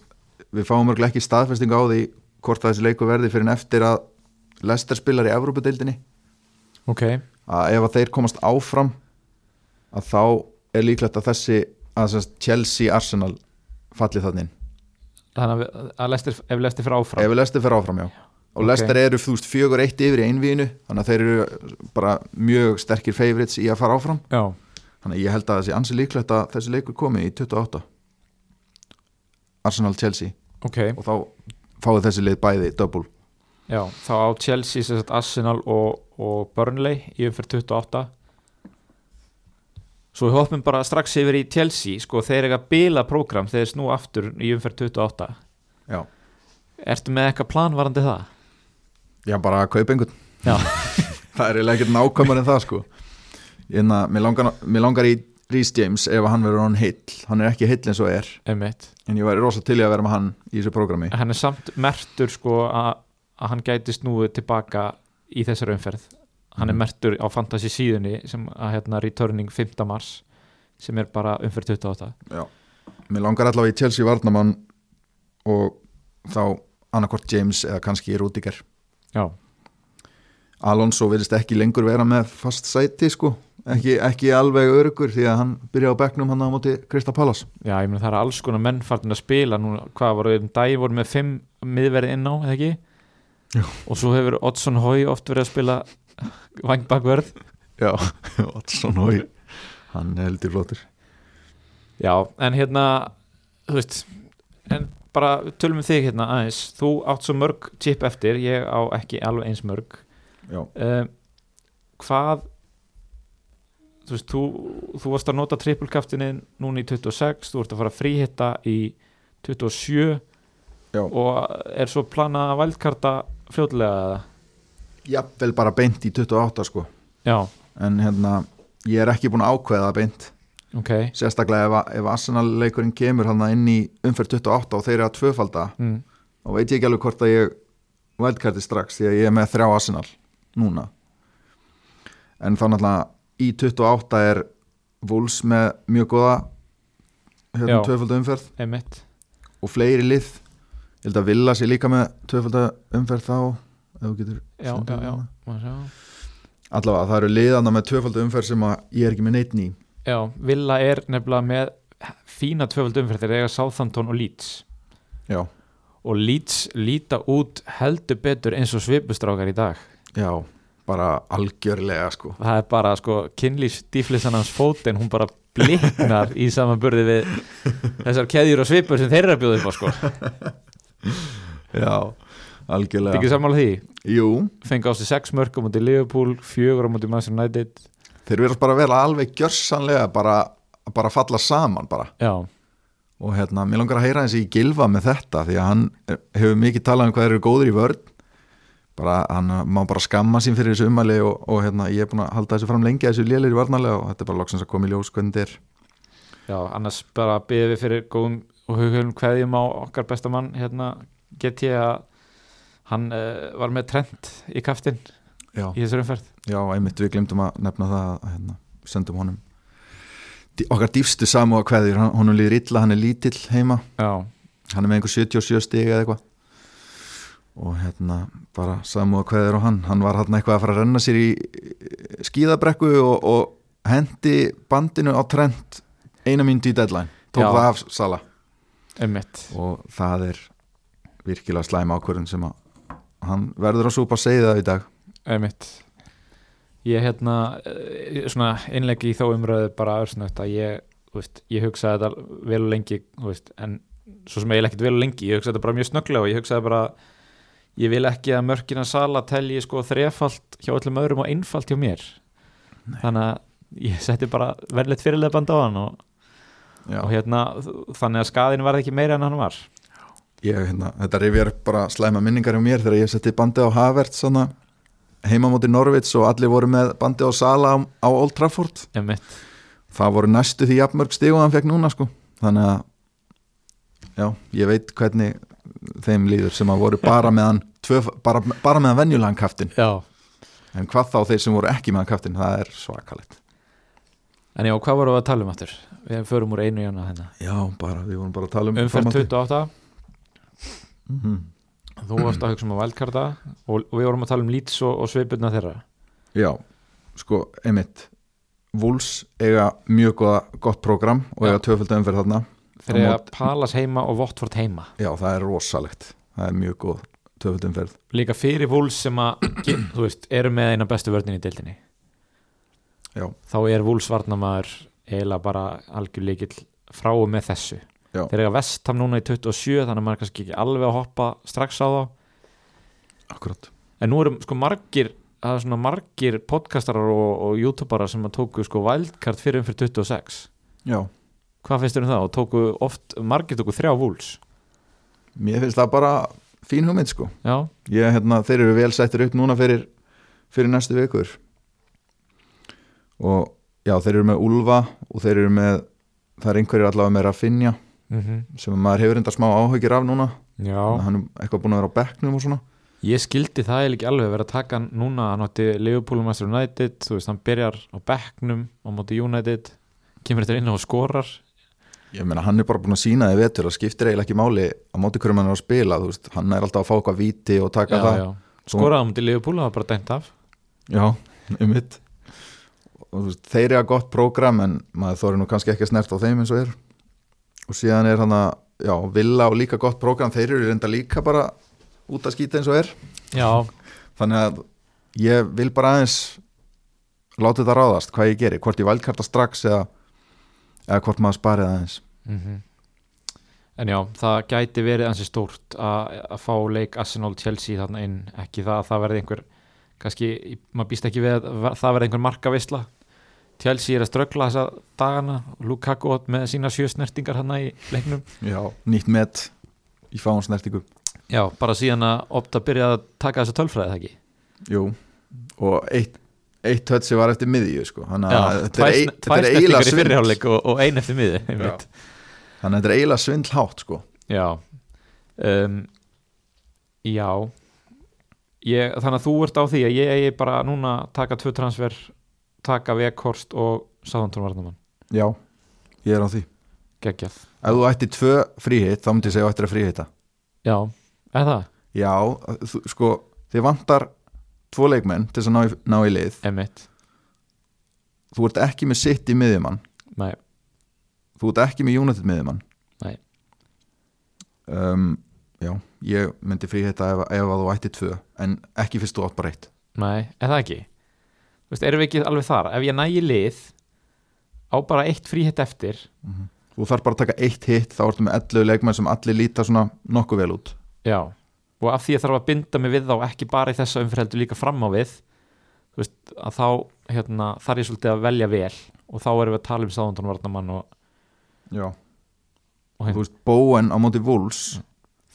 við fáum örglega ekki staðfestingu á því hvort að þessi leiku verði fyrir en eftir að Lester spilar í Evrópudeildinni ok, að ef að þeir komast áfram að þá er líklegt að þessi að Chelsea Arsenal falli þannig þannig að, Lester, ef Lester fyrir áfram. Ef Lester fer áfram já. Og Ok. Lester eru þú veist fjögur eitt yfir í einvíinu þannig að þeir eru bara mjög sterkir favorites í að fara áfram. Já, þannig að ég held að þessi ansi líklegt að þessi leikur komi í 28 Arsenal Chelsea. Ok. Og þá fáið þessi lið bæði double. Já, þá á Chelsea Arsenal og, og Burnley í umferð 28 svo við hoppum bara strax yfir í Chelsea sko, þeir eiga bila prógram þeir snú aftur í umferð 28 já, ertu með eitthvað planvarandi það? já bara að kaupa einhvern. Já. það er eiginlega ekkert nákvæmar en það sko. En að mér langar, mér langar í Rhys James ef hann verður hann heill. Hann er ekki heill eins og er. Einmitt. en ég væri rosa til í að vera með hann í þessu prógrami. Hann er samt mertur sko að hann gæti snúið tilbaka í þessari umferð hann er Mhm. mertur á fantasy síðunni sem að hérna returning 5. mars sem er bara umferð 28 já. mér langar allavega í Chelsea Varnamann og þá annarkvort James eða kannski Rúdiger já, Alonso vilist ekki lengur vera með fast sæti sko ekki, ekki alveg örugur því að hann byrja á bekknum hann á móti Krista Pallas já ég meina það er alls konar menn farin að spila nú, hvað var um dag voru með 5 miðverði inn á, eða ekki? Og svo hefur Oddsson Hói oft verið að spila vangbakverð já, Watson og hann heldur flottur. Já, en hérna þú veist en bara tölum við þig hérna aðeins. Þú átt svo mörg chip eftir, ég á ekki alveg eins mörg. Já, um, hvað þú veist, þú, þú varst að nota trippulkaftinni núna í 26 þú ert að fara að fríhitta í 27 Já. og er svo planað að vældkarta fljótlega eða? jafnvel bara beint í 28 sko. Já, en hérna, ég er ekki búin að ákveða beint. Ok. Sérstaklega ef, ef Arsenal leikurinn kemur hann inn í umferð 28 og þeir eru að tvöfalda mm. þá veit ég ekki alveg hvort að ég vældkarti strax því að ég er með þrjá Arsenal núna. En þá náttúrulega í 28 er Wolves með mjög góða hérna Já. tvöfalda umferð. Emitt og fleiri lið ég held að Villa sé líka með tvöfalda umferð þá ef þú getur Já, já, já, allavega það eru liðana með tvöfalda umferð sem ég er ekki með neitt ný. Já Villa er nefnilega með fína tvöfald umferð þegar eiga Southampton og Leeds. Já, og Leeds líta út heldur betur eins og svipustrákar í dag. Já, bara algjörlega sko. Það er bara sko kynlýs dýflissan hans fótinn hún bara bliknar í samanburði við þessar keðjur og svipur sem þeir eru að bjóða upp á sko já, Þetta algjörlega ekki sammála því? Jú, fengi á sig 6 mörg á múti Liverpool, 4 á múti Manchester United. Þeir verðast bara að vera alveg gjörsanlega bara, bara falla saman bara. Já, og hérna, mér langar að heyra eins í gilva með þetta því að hann hefur mikið talað um hvað eru góður í vörn. Bara, hann má bara skamma sín fyrir þessu umæli og, og hérna, ég er búin að halda þessu fram lengi þessu lélir í varnalega og þetta er bara loksins að koma í ljós hvernig þetta er. Já, annars bara byggðum við fyrir góðum og hugum hverjum á okkar besta mann hérna get ég að hann uh, var með trend í kaftin já, í þessar umferð. Já, einmitt við glemdum að nefna það að hérna, sendum honum okkar dýfstu samúa kveðir, hann, honum líður illa, hann er lítill heima. Já, hann er með einhver 77 stig eða eitthvað. Og hérna bara samúða kveðir og hann. Hann var hann eitthvað að fara að renna sér í skíðabrekku og, og hendi bandinu á trend eina í deadline. Tók Já. það af Sala ummitt og það er virkilega slæm ákvörðun sem að hann verður að súpa segið það í dag. Ummitt ég hérna eh, svona innleggi í þó umröðu bara örsnögt að ég, veist, ég hugsaði þetta vel og lengi veist, en svo sem eiginlega ekkert vel og lengi ég hugsaði þetta bara mjög snögglega og ég hugsaði bara ég vil ekki að mörkina sala telji sko þrefalt hjá öllum öðrum og einfalt hjá mér. Þannig að ég setti bara verðleitt fyrirlega band á hann og, og hérna þannig að skaðin var ekki meira en hann var. Ég, hérna, þetta rifjar bara slæma minningar hjá mér þegar ég setti bandi á Havert svona, heima móti Norvits og allir voru með bandi á Sala á, á Old Trafford. Ummitt það voru næstu því jafnmörg stig og hann fekk núna sko. Þannig að já, ég veit hvernig þeim líður sem að voru bara með hann tvö, bara, bara með hann venjulegan kaftin já. En hvað þá þeir sem voru ekki með hann kaftin það er svakalegt. En já, hvað vorum við að tala um aftur? Við förum úr einu í hana hérna. Já, bara, við vorum bara að tala um umferð framhaldið. 28 Mhm. þú varst að hugsa um að vældkarta og, og við vorum að tala um lýts og, og sveipurna þeirra. Já, sko, einmitt. Wools eiga mjög goða, gott program og eiga tvöföldu umferð þarna. Þeir eiga mót- Palas heima og Votford heima. Já, það er rosalegt. Það er mjög góð tvöföldu umferð. Líka fyrir Wools sem að þú veist, eru með eina bestu vörnin í deildinni. Já, þá er Wools varnamaður eiginlega bara algjör líkill frá og með þessu. Já. þeir eiga Vestham núna í 27 þannig að maður kannski ekki alveg að hoppa strax á þá. Akkurat. En nú eru sko margir það er svona margir podcastarar og, og youtuberar sem að tóku sko wildcard fyrir um fyrir 26 já, hvað finnst þér um það? Og tóku oft, margir tóku þrjá Wools mér finnst það bara fín hugmynd sko. Já, ég, hérna, þeir eru vel settir upp núna fyrir, fyrir næstu vikur. Og já, þeir eru með Ulfa og þeir eru með það er einhverjir allavega með Rafinha mm sem maður hefur enda smá áhugir af núna. Já. hann er eitthvað búin að vera á bekknum og svona. Ég skildi það eiginlega ekki alveg verið að taka núna, hann átti Liverpool og Master United þú veist, hann byrjar á bekknum á móti United, kemur þetta inn og skorar. Ég meina hann er bara búin að sína þið vetur það skiptir eiginlega ekki máli á móti hverjum hann er að spila þú veist, hann er alltaf að fá eitthvað víti og taka það. já. skoraði á móti Liverpool, það var bara dæmt af. Já, um mitt og veist, þeir eru að gott prógram en maður þóri nú kannski ekki að snert á þeim eins og er. Og síðan er hann að já, Villa og líka gott prógram. Þeir eru reynda líka bara út að skýta eins og er. Já, þannig að ég vil bara aðeins láta þetta ráðast hvað ég geri, hvort ég vælkarta strax eða, eða hvort maður sparið aðeins. Mm en já, það gæti verið ansi stórt að fá leik Arsenal Chelsea þarna inn, ekki það að það verði einhver kannski, maður býst ekki við að það verði einhver markavisla Chelsea er að ströggla þessa dagana. Lukaku með sína sjö snertingar hann í leiknum. Já, nýtt met í fáhansnertingu Já, bara síðan að opta að byrja að taka þessa tölfræði það ekki? Jú, og eitt eitt tötsi var eftir miðju sko. þannig að þetta er, er eiginlega svindl. og, og ein eftir miði Já. þannig að þetta er eiginlega svindlhátt sko. Já. Um, Já. Ég, Þannig að þú ert á því að ég eigi bara núna taka tvö transfer taka Vekhorst og Sáðantón Varnamann já, ég er á því. Geggjað. Ef þú ætti tvö fríhitt, þá myndi ég segja að þú ættir að fríhitta Já, eða það, já, þú, sko, þið vantar tvo leikmenn til að ná í, ná í lið. Emitt þú ert ekki með sitt í miðjumann. Nei, þú ert ekki með United miðjumann. Nei. um, já, ég myndi frí þetta ef, ef að þú ætti tvö en ekki fyrst þú átt bara eitt. Nei, er það ekki? Veist, erum við ekki alveg þar? Ef ég nægi lið á bara eitt fríhitt eftir. Þú þarf bara að taka eitt hitt þá ertu með 11 leikmenn sem allir líta svona nokkuð vel út. Já, og af því að þarf að binda mig við þá ekki bara í þessa umfyrir líka fram á við þú veist, að þá hérna, þarf ég svolítið að velja vel. Og þá erum við að tala um sáðundun varnamann og, já, og þú veist, Bowen á móti Wolves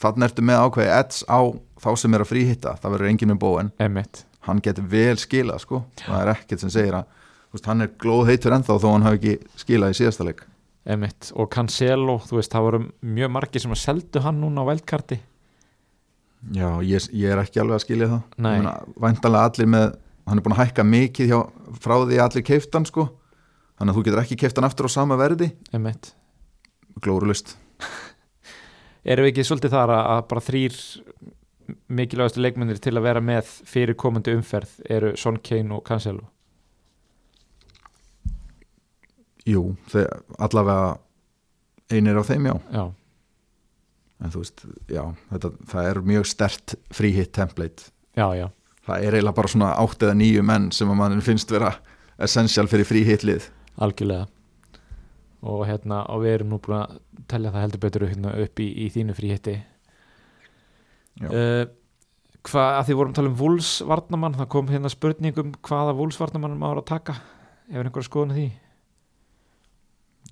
þannig ertu með ákveði edds á þá sem er að fríhitta, það verður enginn með Bowen. Emitt hann getur vel skilað sko. Það er ekkert sem segir að veist, hann er glóð heitur ennþá þó hann hafi ekki skilað í síðasta leik. Emitt, og Cancelo, þú veist, það voru mjög margir sem að seldu hann núna á veldkarti já, ég, ég er ekki alveg að skilja það. Væntanlega allir með hann er búin að hækka mikið hjá, frá því allir keiftan sko. Þannig að þú getur ekki keiftan aftur á sama verði. Emitt glórulust Erum við ekki svolítið þar að bara þrýr mikilvægastu leikmennir til að vera með fyrir komandi umferð eru Son Kane og Cancelo. Jú, þeir, allavega einir á þeim já. Já, en þú veist, já, þetta, það er mjög stert fríhitt template. Já, já, það er eiginlega bara svona átt eða nýju menn sem að mann finnst vera essential fyrir fríhittlið algjörlega. Og hérna, og við erum nú búin að telja það heldur betur hérna, upp í, í þínu fríhitti. Uh, Hvað, að því vorum að tala um Vúls varnamann, það kom hérna spurningum hvaða Vúls varnamann maður að taka. Ef einhver skoðun því?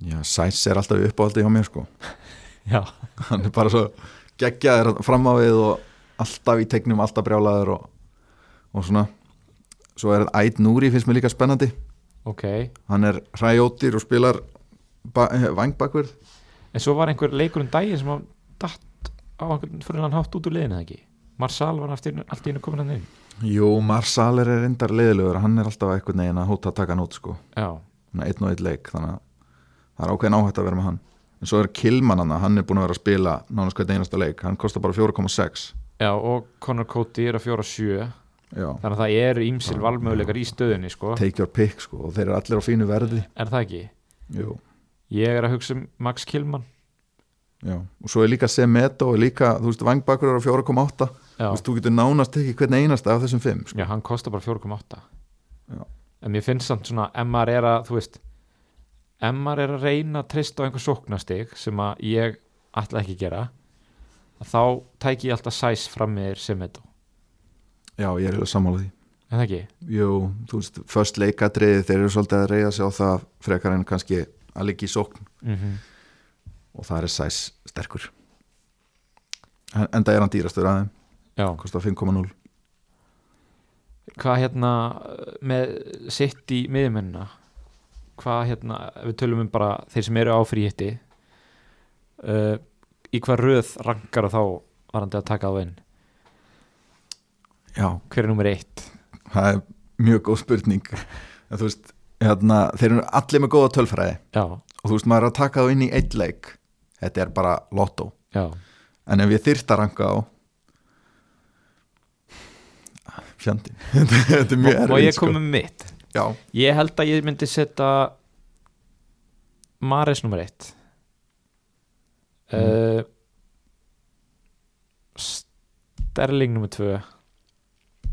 Já, Sæs er alltaf uppáhaldi hjá mér sko. Já, hann er bara svo geggjaður fram á við og alltaf í tegnum, alltaf brjálaður og, og svona. Svo er Æd Núri finnst mér líka spennandi. Ok. Hann er hræjóttir og spilar ba vangbakverð En svo var einhver leikur um daginn sem að datt á einhvern fyrir hann hátt út úr liðinu eða ekki? Marsal var aftur, allt í einu komin hann inn. Jú, Marsal er reyndar leiðilegur hann er alltaf eitthvað neginn að hóta að taka hann út sko einn og einn leik þannig að það er ákveðin áhætt að vera með hann. En svo er Kilman hann, hann er búin að vera að spila nánast hvern einasta leik, hann kostar bara 4,6 já og Conor Cody er að fjóra sjö. Já, þannig að það eru ímsil valmöguleikar í stöðunni sko. take your pick sko og þeir eru allir á fínu verði. Er það ekki? Jú, Ég er að hugsa um Max Kilman já, og svo er líka Semedo og líka, þú veist, Vangbakur er á 4,8 Já, þú veist, þú getur nánast ekki hvern einasta af þessum fimm sko. já hann kostar bara 4,8 Já. En mér finnst samt svona maður er að, þú veist maður er að reyna að treysta á einhver sóknastig sem að ég ætla ekki að gera að þá tæki ég alltaf sæs fram með þér sem þetta já, ég er sammála því. En það ekki? Jú, þú veist, först leikadriði þeir eru svolítið að reyða sig á það frekar en kannski að líka í sókn. Mm og það er sæs sterkur. En, það er hann dýrastur aðeim Já, kostar 5,0 hvað hérna með sitt í miðjumennina hvað hérna, við tölum um bara þeir sem eru á fríhitti uh, í hvað röð rankar þá varandi að taka á inn Já, hver er nummer eitt? það er mjög góð spurning. En þú veist, hérna, þeir eru allir með góða tölfræði. Já, og þú veist, maður er að taka þá inn í eitt leik. Þetta er bara lotto já, en ef ég þyrft að ranka á fjandi þetta er mjög og, og erfið ég kom með mitt? Já, ég held að ég myndi setja Maris nummer eitt. Uh, Sterling nummer tvö.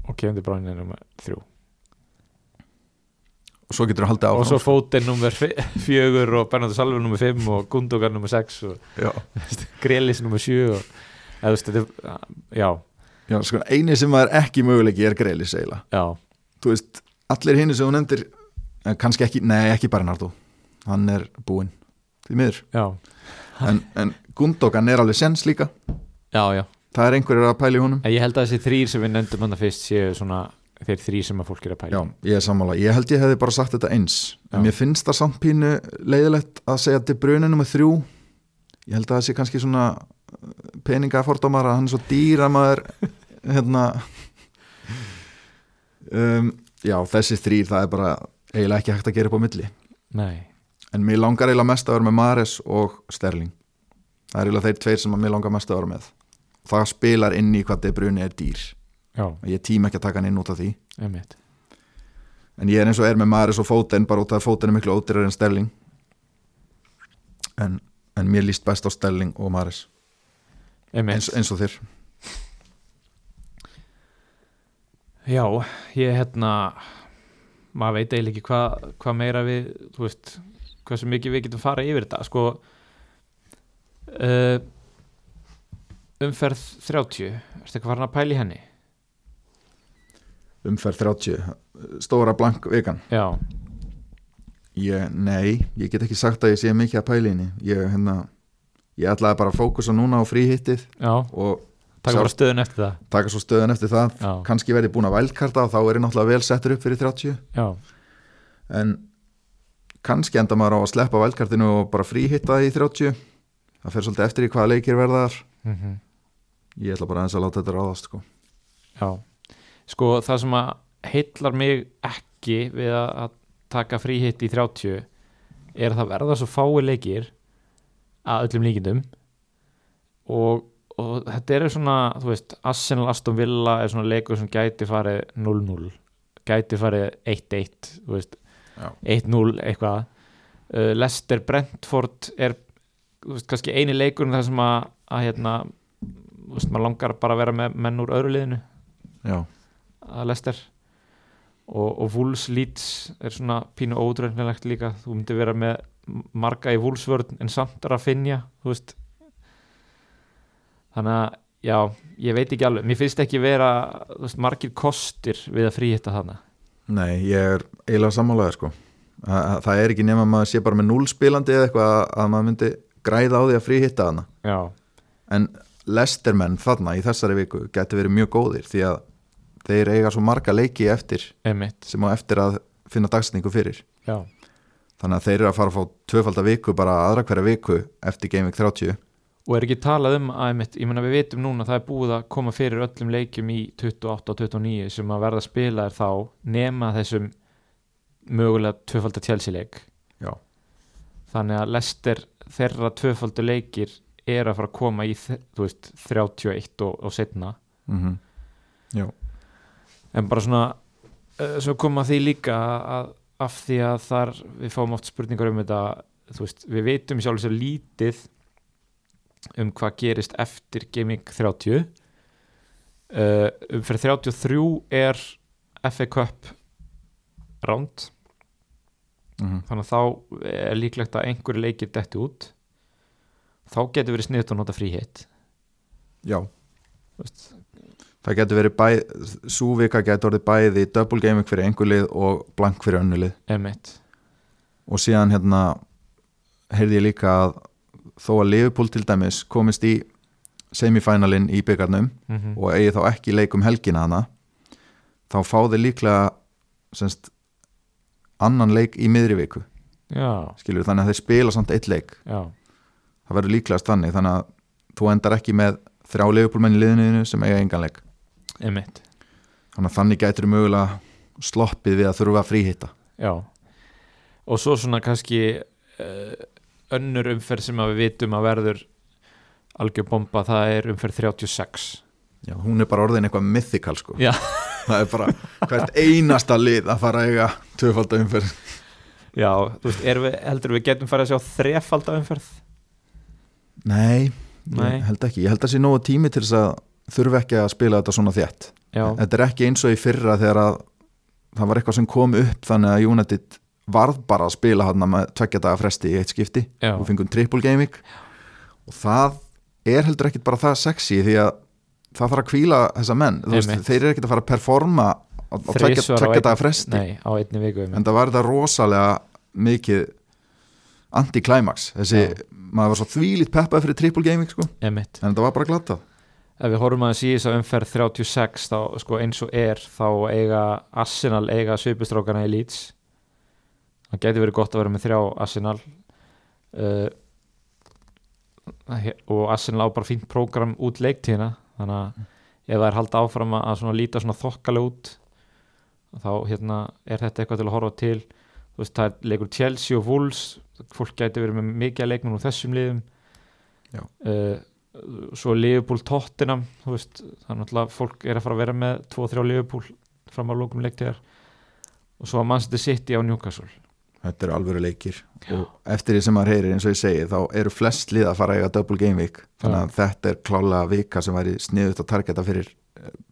Og Kevin De Bruyne nummer þrjú og svo getur þú haldið áfram og svo Foden nummer fi- fjögur og Bernardo Salver nummer fimm og Gundogan nummer sex og Grelis nummer sjö og eða, veist, þetta, er- já, já sko, eini sem maður ekki möguleiki er já, þú veist, allir hinn sem þú nefndir eh, kannski ekki, nei ekki Bernardo. Hann er búinn því miður, en, en Gundogan er alveg sens líka, já, það er einhverjur að honum. En ég held að þessi þrýr sem við nefndum hann fyrst séu svona þeir þrýr sem að fólk er að pæla Já, ég er sammála, ég held ég hefði bara sagt þetta eins. Já. en mér finnst það samt pínu leiðilegt að segja til bruninu með þrjú. Ég held að það sé kannski svona peningafordómar að hann er svo dýr að maður hérna um, já, þessi þrýr það er bara eiginlega ekki hægt að gera upp á milli. Nei, en mér langar eiginlega mest að vera með Mares og Sterling. Það er eiginlega þeir tveir sem að mér langar mest að vera með. Það spilar inn í hvað De Bruyne er dýr já, ég tím ekki að taka hann inn út af því. Einmitt. En ég er eins og er með Maris og Fóten bara út af að Fóten er miklu ódýrar en Sterling. En, en mér líst best á Sterling og Maris eins, eins og þér. Já, ég hérna maður veit eiginlega ekki hvað hva meira við, þú veist hversu mikið við getum fara yfir þetta. Sko uh, umferð 30 erstu eitthvað farin að pæla í henni? Umferð 30 stóra blank vikan. Já, ég, nei, ég get ekki sagt að ég sé mikið að henni. Ég, hérna, ég ætlaði bara að fókusa núna á fríhittið já, og taka bara stöðun eftir það. taka svo stöðun eftir það. Já, kannski verið búin að vælkarta og þá er ég náttúrulega vel settur upp fyrir 30 já, en kannski enda maður á að sleppa vælkartinu og bara fríhitta í 30 það fer svolítið eftir í hvaða leikir verðar mm ég ætla bara aðeins að láta þetta ráðast sko. já Sko það sem að heillar mig ekki við að taka fríhitt í 30 er að það verða svo fái leikir að öllum líkindum. Og, og þetta eru svona, þú veist, Arsenal Aston Villa er svona leikur sem gæti farið 0-0, gæti farið 1-1, þú veist Já. 1-0 eitthvað. Uh, Leicester Brentford er þú veist, kannski eini leikur þar sem að, að hérna, þú veist, maður langar bara að vera með menn úr öðru liðinu. Já, að Leicester og, og Wolves Leeds er svona pínu ódrögnilegt líka. Þú myndir vera með marga í Wolvesvörn en samt að finja þannig að já, ég veit ekki alveg. Mér finnst ekki vera veist, margir kostir við að fríhitta þarna. Nei, ég er eiginlega sammálaður sko. það, það er ekki nema að maður sé bara með núlspilandi eða eitthvað að, að maður myndi græða á því að fríhitta já, en lestermenn þarna í þessari viku getur verið mjög góðir því að þeir eiga svo marga leiki eftir emitt sem á eftir að finna dagsningu fyrir. Já, þannig að þeir eru að fara að fá tvöfaldar viku bara aðra hverja viku eftir Game Week 30 og er ekki talað um að ég menna við vitum núna að það er búið að koma fyrir öllum leikjum í 28 og 29 sem að verða spilaðir þá nema þessum mögulega tvöfaldar tjálsileik já, þannig að Lester þeirra tvöfaldur leikir er að fara að koma í veist, 31 og, og setna mm já, en bara svona uh, svo koma því líka að af því að þar við fáum oft spurningar um þetta veist, við veitum sjálf sér lítið um hvað gerist eftir Gaming 30 uh, um fyrir 33 er FA Cup round. Mm þannig að þá er líklegt að einhverju leikir detti út. Þá getur verið sniðt að nota fríhitt já. Þú veist, það getur verið bæ, svo vika getur orðið bæði double Week fyrir einhver lið og blank fyrir önnu lið. Emitt og síðan hérna heyrði ég líka að þó að Liverpool til dæmis komist í semifinalin í byggarnum mm -hmm. og eigi þá ekki leik um helgina hana þá fá þeir líklega semst, annan leik í miðri viku. Skilur, þannig að þeir spila samt eitt leik. Já, það verður líklegast þannig þannig að þú endar ekki með þrjá leifupólmenn í liðinu sem eiga engan leik emitt þannig að þannig gætur mögulega sloppið við að þurfa að fríhitta. Já, og svo svona kannski uh, önnur umferð sem að við vitum að verður algjör bomba, það er umferð 36 Já, hún er bara orðin eitthvað mythical sko. Já. það er bara hvert einasta lið að fara að eiga tvöfalda umferð. Já, þú veist, við, heldur við getum farið að sjá þrefalda umferð? Nei, Nei. held ekki. Ég held að sé nógu tími til þess að þurfa ekki að spila þetta svona þétt. Já, þetta er ekki eins og í fyrra þegar að það var eitthvað sem kom upp þannig að United varð bara að spila hann með tveggja daga fresti í eitt skipti. Já, og fengum triple gaming og það er heldur ekkit bara það sexy því að það þarf að kvíla þessa menn. Veist, þeir eru ekkit að fara að performa á, einn- daga fresti. Nei, á einni viku en það var þetta rosalega mikið anti-climax. Þessi, Já. maður var svo þvílít peppað fyrir triple gaming sko, en þetta var bara glatað ef við horfum að síðan þess að umferð 36 þá sko eins og er þá eiga Arsenal eiga svipustrákana í Leeds. Það geti verið gott að vera með þrjá Arsenal. Uh, og Arsenal á bara fínt prógram út leiktíðina þannig að ef það er halda áfram að að svona líta svona þokkalega út þá hérna er þetta eitthvað til að horfa til. Þú veist það er leikur Chelsea og Wolves fólk gæti verið með mikið leikmenn úr þessum liðum. Já. uh, svo Liverpool Tottenham veist, er náttúrulega fólk er að fara að vera með 2-3 Liverpool fram á lókum leiktíðar. Og svo að Manchester City á Newcastle. Þetta eru alvöru leikir. Og eftir því sem maður heyrir eins og ég segi þá eru flest lið að fara að eiga double game week. Þannig að þetta er klálega vika sem væri sniðut að targeta fyrir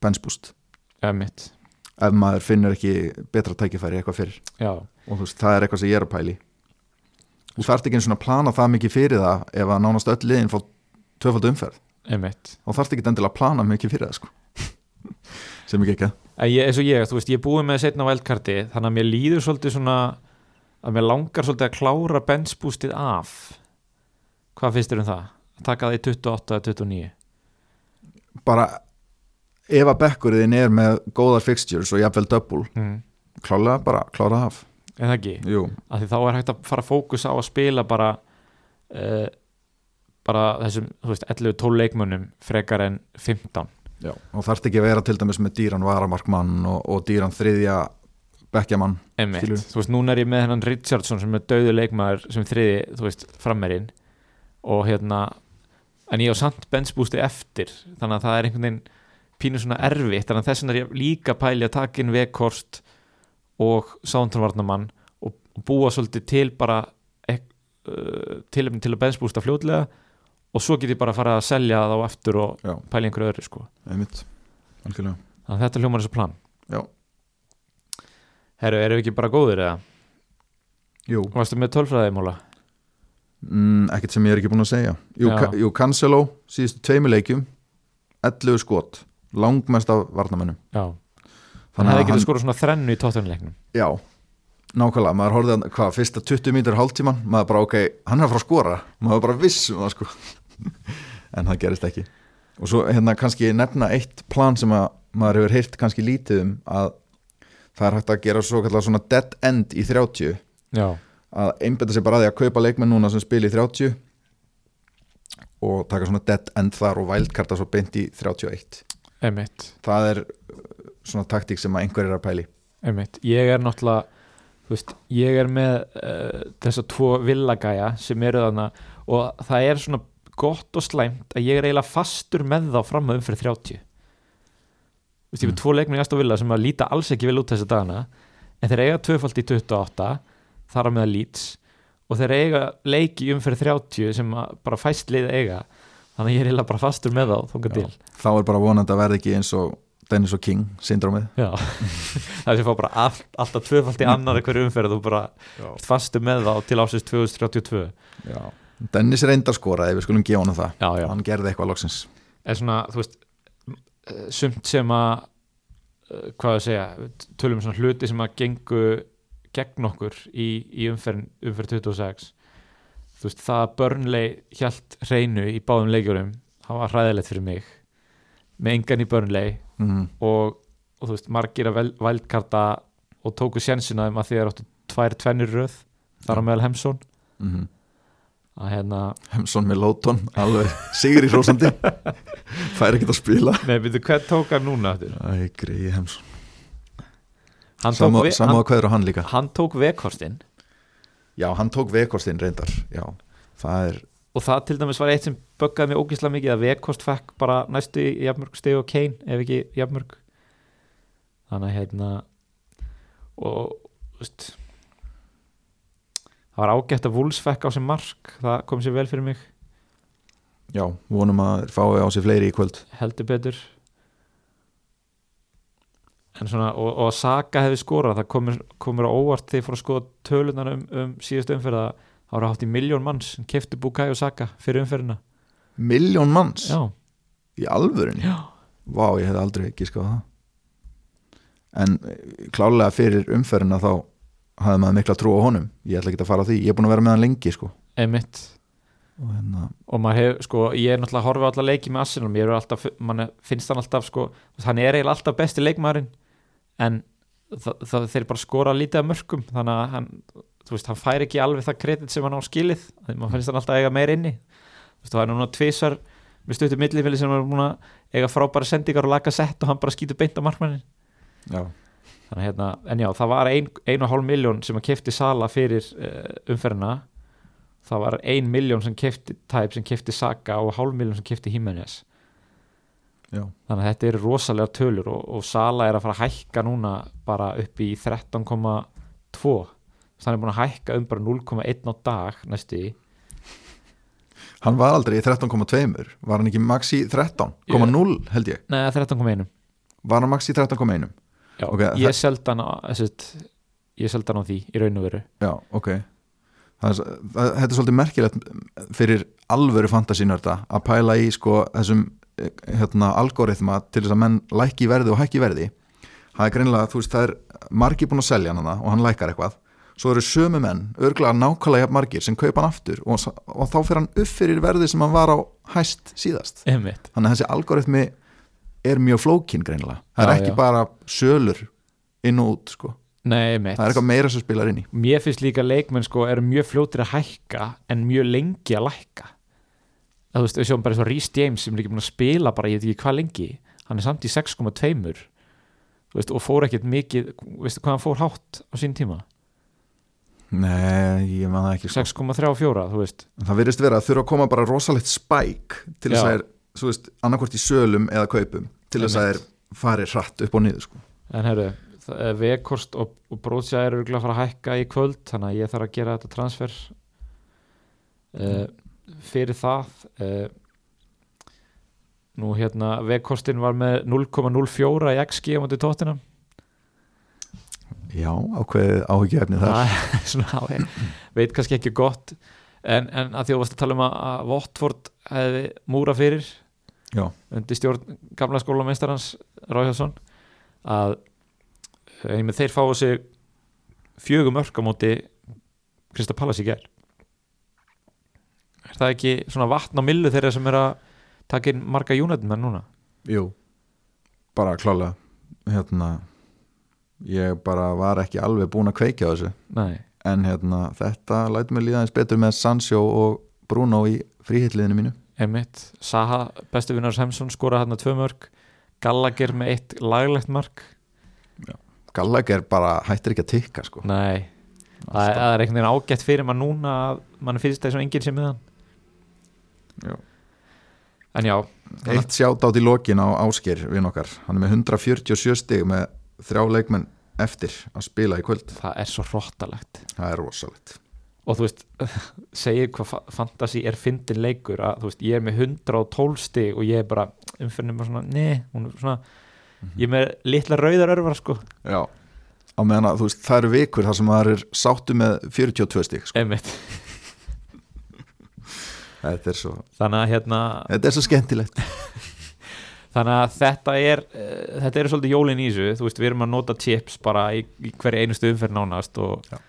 benchboost eða mitt. Ef maður finnur ekki betra tækifæri eitthvað fyrir. Já, og þú veist, það er eitthvað sem ég er að pæli þú þarft ekki eins og að plana það mikið fyrir það ef að nánast öll liðin fá tvöfald umferð, einmitt. Þá þarft ekki endilega að plana mikið fyrir það sko. Sem ekki ekki eins og ég, þú veist, ég er búið með setna vældkarti þannig að mér líður svolítið svona að mér langar svolítið að klára benchboostið af. Hvað finnst þér um það? Að taka það í 28 eða 29 bara ef að bekkurinn er með góðar fixtures og jafnvel double mm. klálega bara klára af. En það ekki, Jú, af því þá er hægt að fara að fókusa á að spila bara uh, bara þessum, þú veist, 11-12 leikmönnum frekar en 15 já, og þarft ekki að vera til dæmis með dýran varamarkmann og, og dýran þriðja bekkjamann þú veist, núna er ég með hennan Richardson sem er döðu leikmaður sem þriði, þú veist, frammerinn og hérna en ég á samt benchboosti eftir þannig að það er einhvern veginn pínu svona erfitt þannig að þess vegna er ég líka pæli að taka inn Vekhorst og Sánturnvarnamann og, búa svolítið til bara ek, uh, tilefni til að benchboosta fljótlega og svo get ég bara að fara að selja það á eftir og Já. pæli einhverju öðru sko. Einmitt, algjörlega. Þannig að þetta hljómar þessu plan. Já. Herru, erum við ekki bara góðir eða? Jú, Varstu með tölfræði móla? mm, ekkert sem ég er ekki búin að segja. Jú, Já. ka, jú Cancelo, síðustu tveimu leikjum 11 skot langmest af varnamennum Já. Hann Þannig hefði getið skorað svona þrennu í tóttunleiknum Já, nákvæmlega, maður horfði að hvað, fyrsta 20 mínútur hálftíman, maður bara ok hann er að fara að skora, maður bara viss um það sko en það gerist ekki. Og svo hérna kannski nefna eitt plan sem að maður hefur heyrt kannski lítið um að það er hægt að gera svo kallar svona dead end í 30 Já. Að einbetta sér bara að því að kaupa leikmenn núna sem spila í 30 og taka svona dead end þar og vældkarta svo beint í 31 Einmitt, það er uh, svona taktík sem að einhver er að pæli einmitt. Ég er náttúrulega veist, Ég er með uh, þessa tvo villagæja sem eru þarna og það er svona gott og slæmt að ég er eiginlega fastur með þá fram að umfyrir 30 Þú veist, ég er Mm. með tvo leikmenn í Aston Villa sem að líta alls ekki vel út þessi dagana en þeir eiga tvöfald í 28 þar á meða Leeds og þeir eiga leiki umfyrir 30 sem bara fæst liða eiga þannig að ég er eiginlega bara fastur með þá þá er bara vonandi að verða ekki eins og Dennis og King syndrómið. Það sem fá bara all, alltaf tvöfald í annar hverju umferð og bara ert fastu með þá til ásins 2032 Já. Dennis reyndar skoraði, við skulum gefa honum það. Já, já, hann gerði eitthvað loksins. En svona, þú veist eh, sumt sem að eh, hvað að segja, tölum um svona hluti sem að gengu gegn okkur í, í umferð, umferð 26 þú veist, það að Burnley hjælt hreinu í báðum leikjurum það var hræðilegt fyrir mig. Með engan í Burnley. Mm. og, og þú veist, margir að vældkarta og tóku sjensina um að því að áttu tvær tvennir röð þar á meðal Hemsson Mm að hérna, Hemsson með Lóton, alveg sigri hrósandi. Fær ekkert að spila. Með byrju hvern tók hann núna aftur? Æ, greiði Hemsson Samá að hverður hann líka. hann tók vekhorstinn Já, hann tók vekostinn reyndar Já, það er og það til dæmis var eitt sem böggaði mig ógíslega mikið að vekkost fekk bara næstu í jafnmörg steg og Kane ef ekki jafnmörg. Þannig að hérna og þú veist það var ágætt að Wolves fekk á sig mark. Það kom sér vel fyrir mig. Já, vonum að fái á sig fleiri í kvöld. Heldur betur. En svona og, og að Saka hefði skorað það komur, komur á óvart þegar fór að skoða tölunar um, um síðust umferða það voru hátt í miljón manns sem kefti Bukai og Saka fyrir umferðina. Miljón manns? Já, í alvörinni já, Vá, ég hef aldrei ekki skáð það. En eh, klálega fyrir umferðina þá hafði maður mikla trú á honum. Ég ætla ekki að fara á því, ég er búin að vera með hann lengi sko. emitt og hérna, og hefur, sko, ég er náttúrulega að horfa á alla leiki með Arsenal, ég er alltaf, finnst hann alltaf, sko, hann er eiginlega alltaf besti leikmaðurinn, en það, það þeir bara skora lítið af mörgum þannig að hann, þú veist, hann fær ekki alveg það kredit sem hann á skilið. Þannig að maður finnst hann alltaf eiga meir inni. Þú veist, það er núna tvisar með stuttu millifili sem er eiga frábæra sendingar og laga sett og hann bara skýtur beint á markmannin já, þannig að hérna, en já, það var ein, ein og hálf miljón sem að kefti Sala fyrir uh, umferðina. Það var ein miljón sem kefti Tæp sem kefti Saka og hálf miljón sem kefti Jimenez já, þannig að þetta eru rosalega tölur og, og Sala er að fara að hækka núna bara upp í 13,2 hann er búin að hækka um bara 0,1 á dag næstu í. Hann var aldrei í 13,2 var hann ekki max í 13,0 held ég, Nei, 13,1 var hann max í 13,1 Já, Ok, ég seldi hann á sett, ég seldi hann á því í raun og veru. Já, ok. Þetta er svolítið merkilegt fyrir alvöru fantasínörda að pæla í sko þessum eh, hérna, algoritma til þess að menn lækki í verði og hækki verði það er greinilega, þú veist, það er margir búin að selja hann og hann lækkar eitthvað. Svo eru sömu menn, örglega nákvæmlega margir sem kaupa hann aftur og, og þá fyrir hann upp fyrir verði sem hann var á hæst síðast. Einmitt. þannig að þessi algoritmi er mjög flókin greinilega. Það er Já, ekki já. bara sölur inn og út sko. Nei, það er eitthvað meira sem spilar inn í. Mér finnst líka leikmenn sko eru mjög fljótir að hækka en mjög lengi að lækka. Það þú veist, við sjáum bara svo Rhys James sem er ekki búin að spila bara, ég veit ekki hvað lengi. Hann er samt í 6,2 þú veist, og fór ekkert mikið veistu hvað hann fór hátt á sín tíma? Nei, ég man það ekki sko. 6,34, þú veist. Það virðist vera að þurfa að koma bara rosalegt spæk til þess að er, svo veist, annarkvort í sölum eða kaupum til þess að er Einmitt. farið hratt upp og niður sko. En herru, Vekost og, og Brótsja eru örugglega að fara að hækka í kvöld þannig að ég þarf að gera þetta transfer uh, fyrir það uh, Nú hérna Vekostin var með 0,04 í XG á móti tóttina Já, ákveðið áhyggjöfni þar Það er svona, veit kannski ekki gott en, en að því að tala um að, Vottford hefði múra fyrir Já. undir stjórn gamla skólameistarans Ráðhjálsson að eh, með þeir fáu sig fjögum örk á móti Krista Pallas í gær. Er það ekki svona vatn á millu þeirra sem er að taka inn marga júnættum núna? Jú, bara klálega. Hérna ég bara var ekki alveg búin að kveikja á þessu. Nei, en hérna þetta lætur mig líða eins betur með Sancho og Bruno í fríhitliðinu mínu einmitt. Saha, bestu vinnars Hemsson skora hérna tvö mörg Gallagher með eitt laglegt mark. Gallagher bara hættir ekki að tikka sko. Nei, það, Alltaf. það er einhvern veginn ágætt fyrir maður núna að mann finnst það eins og enginn sem með hann. Já. En já, Eitt sjátt átt í lokin á Ásker við okkar, hann er með 147 stig með þrjá leikmenn eftir að spila í kvöld, það er svo hróttalegt það er rosalegt og þú veist, segir hvað fa- fantasy er fyndin leikur að þú veist, ég er með 112 stig og ég er bara umfyrinum bara svona, nei, hún er svona ég er með litla rauðar örvar sko, Já, á meðan að þú veist það eru vikur þar sem það er sáttu með 42 stig sko. þetta, er svo, þannig að hérna þetta er svo skemmtilegt. Þannig að þetta er uh, þetta eru svolítið jólin í þessu. Þú veist, við erum að nota chips bara í, í hverju einustu umferð nánast og, Já.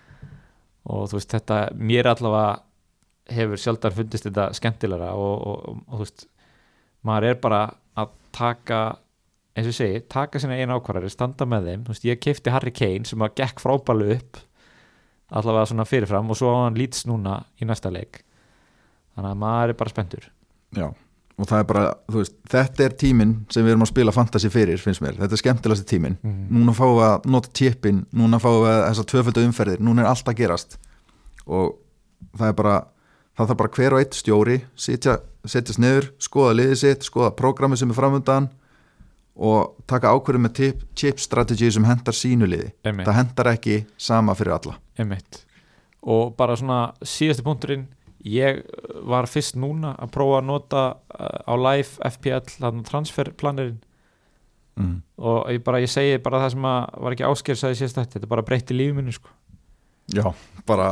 Og þú veist, þetta mér allavega hefur sjaldan fundist þetta skemmtilegra og, og, og, þú veist maður er bara að taka eins og ég segi, taka sína einu ákvarðari standa með þeim, þú veist, ég kefti Harry Kane sem að gekk frábælu upp allavega svona fyrirfram og svo hann lýts núna í næsta leik. Þannig að maður er bara spenntur. Já, og það er bara, þú veist þetta er tíminn sem við erum að spila fantasy fyrir finnst mér, þetta er skemmtilegasti tíminn mm. núna fáum við að nota tippin núna fáum við þessar tvöföldu umferðir núna er allt að gerast og það er bara það þarf bara hver og eitt stjóri sitja, setjast niður, skoða liðið sitt skoða prógrami sem er framöndan og taka ákvörðu með tip, chip strategy sem hendar sínu liði Einmitt. það hendar ekki sama fyrir alla Einmitt. og bara svona síðasti punkturinn ég var fyrst núna að prófa að nota uh, á live FPL þarna transferplanirinn. Mm. og ég bara, ég segi bara það sem að var ekki áskers að ég sést þetta, bara breytti lífið minni sko. Já, bara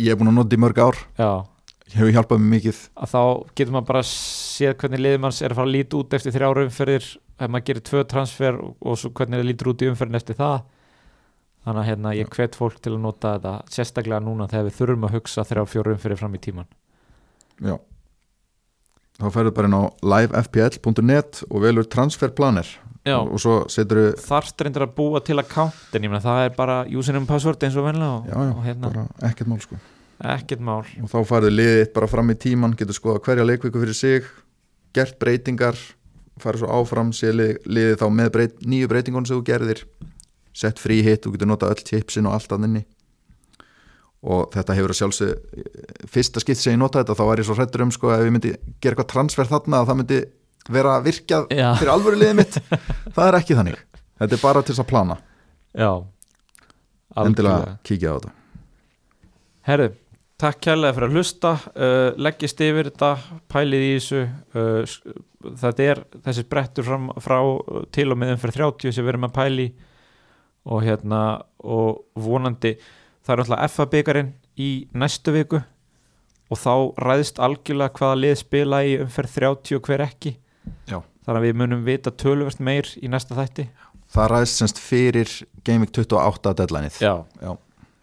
ég er búin að nota í mörg ár. Já, hefur hjálpað mér mikið. Að þá getur maður bara séð hvernig liðið manns er að fara að líta út eftir þrjára umferðir ef maður gerir tvö transfer og, og hvernig það lítur út í umferðin eftir það þannig að hérna, ég hvet fólk til að nota þetta sérstaklega núna þegar við þurfum að hugsa þrjá fjóra umferðir fram í tíman Já. Þá ferðu bara inn á livefpl.net og velur transferplanir Já. og, og svo setur þú þarft reyndir að búa til account en ég meina það er bara username password eins og venlega og, og hérna. ekkert mál sko. Ekkert mál. Og þá farðu liðið bara fram í tíman getur skoða hverja leikviku fyrir sig gert breytingar farið svo áfram sé lið, liðið þá með breyt, nýju breytingunum sem þú gerðir sett frí hitt, þú getur notað öll tipsin og allt að inni. Og þetta hefur að sjálfsög fyrsta skipt sem ég nota þetta þá var ég svo hrættur um sko ef ég myndi gera eitthvað transfer þarna að það myndi vera virkjað Já. fyrir alvöru liðið mitt. Það er ekki þannig, þetta er bara til þess að plana. Já. Endilega kíkja á þetta. Herðu, takk kærlega fyrir að hlusta uh, leggist yfir þetta, pælið í þessu uh, þetta er þessi brettur fram, frá til og með umferð 30 sem við erum að pæli og hérna og vonandi það er alltaf FA byggarinn í næstu viku. Og þá ræðist algjörlega hvaða lið spila í umferð 30 og hver ekki. Já. þannig að við munum vita töluvert meir í næsta þætti. Það ræðist semst fyrir Gaming 28 deadlineið. Já,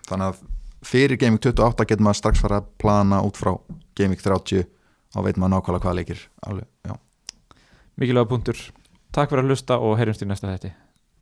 þannig að fyrir Gaming 28 getur maður strax fara að plana út frá Gaming 30 og veit maður nákvæmlega hvað leikir. Alveg, mikilvæga punktur. Takk fyrir að hlusta og heyrjumst í næsta þætti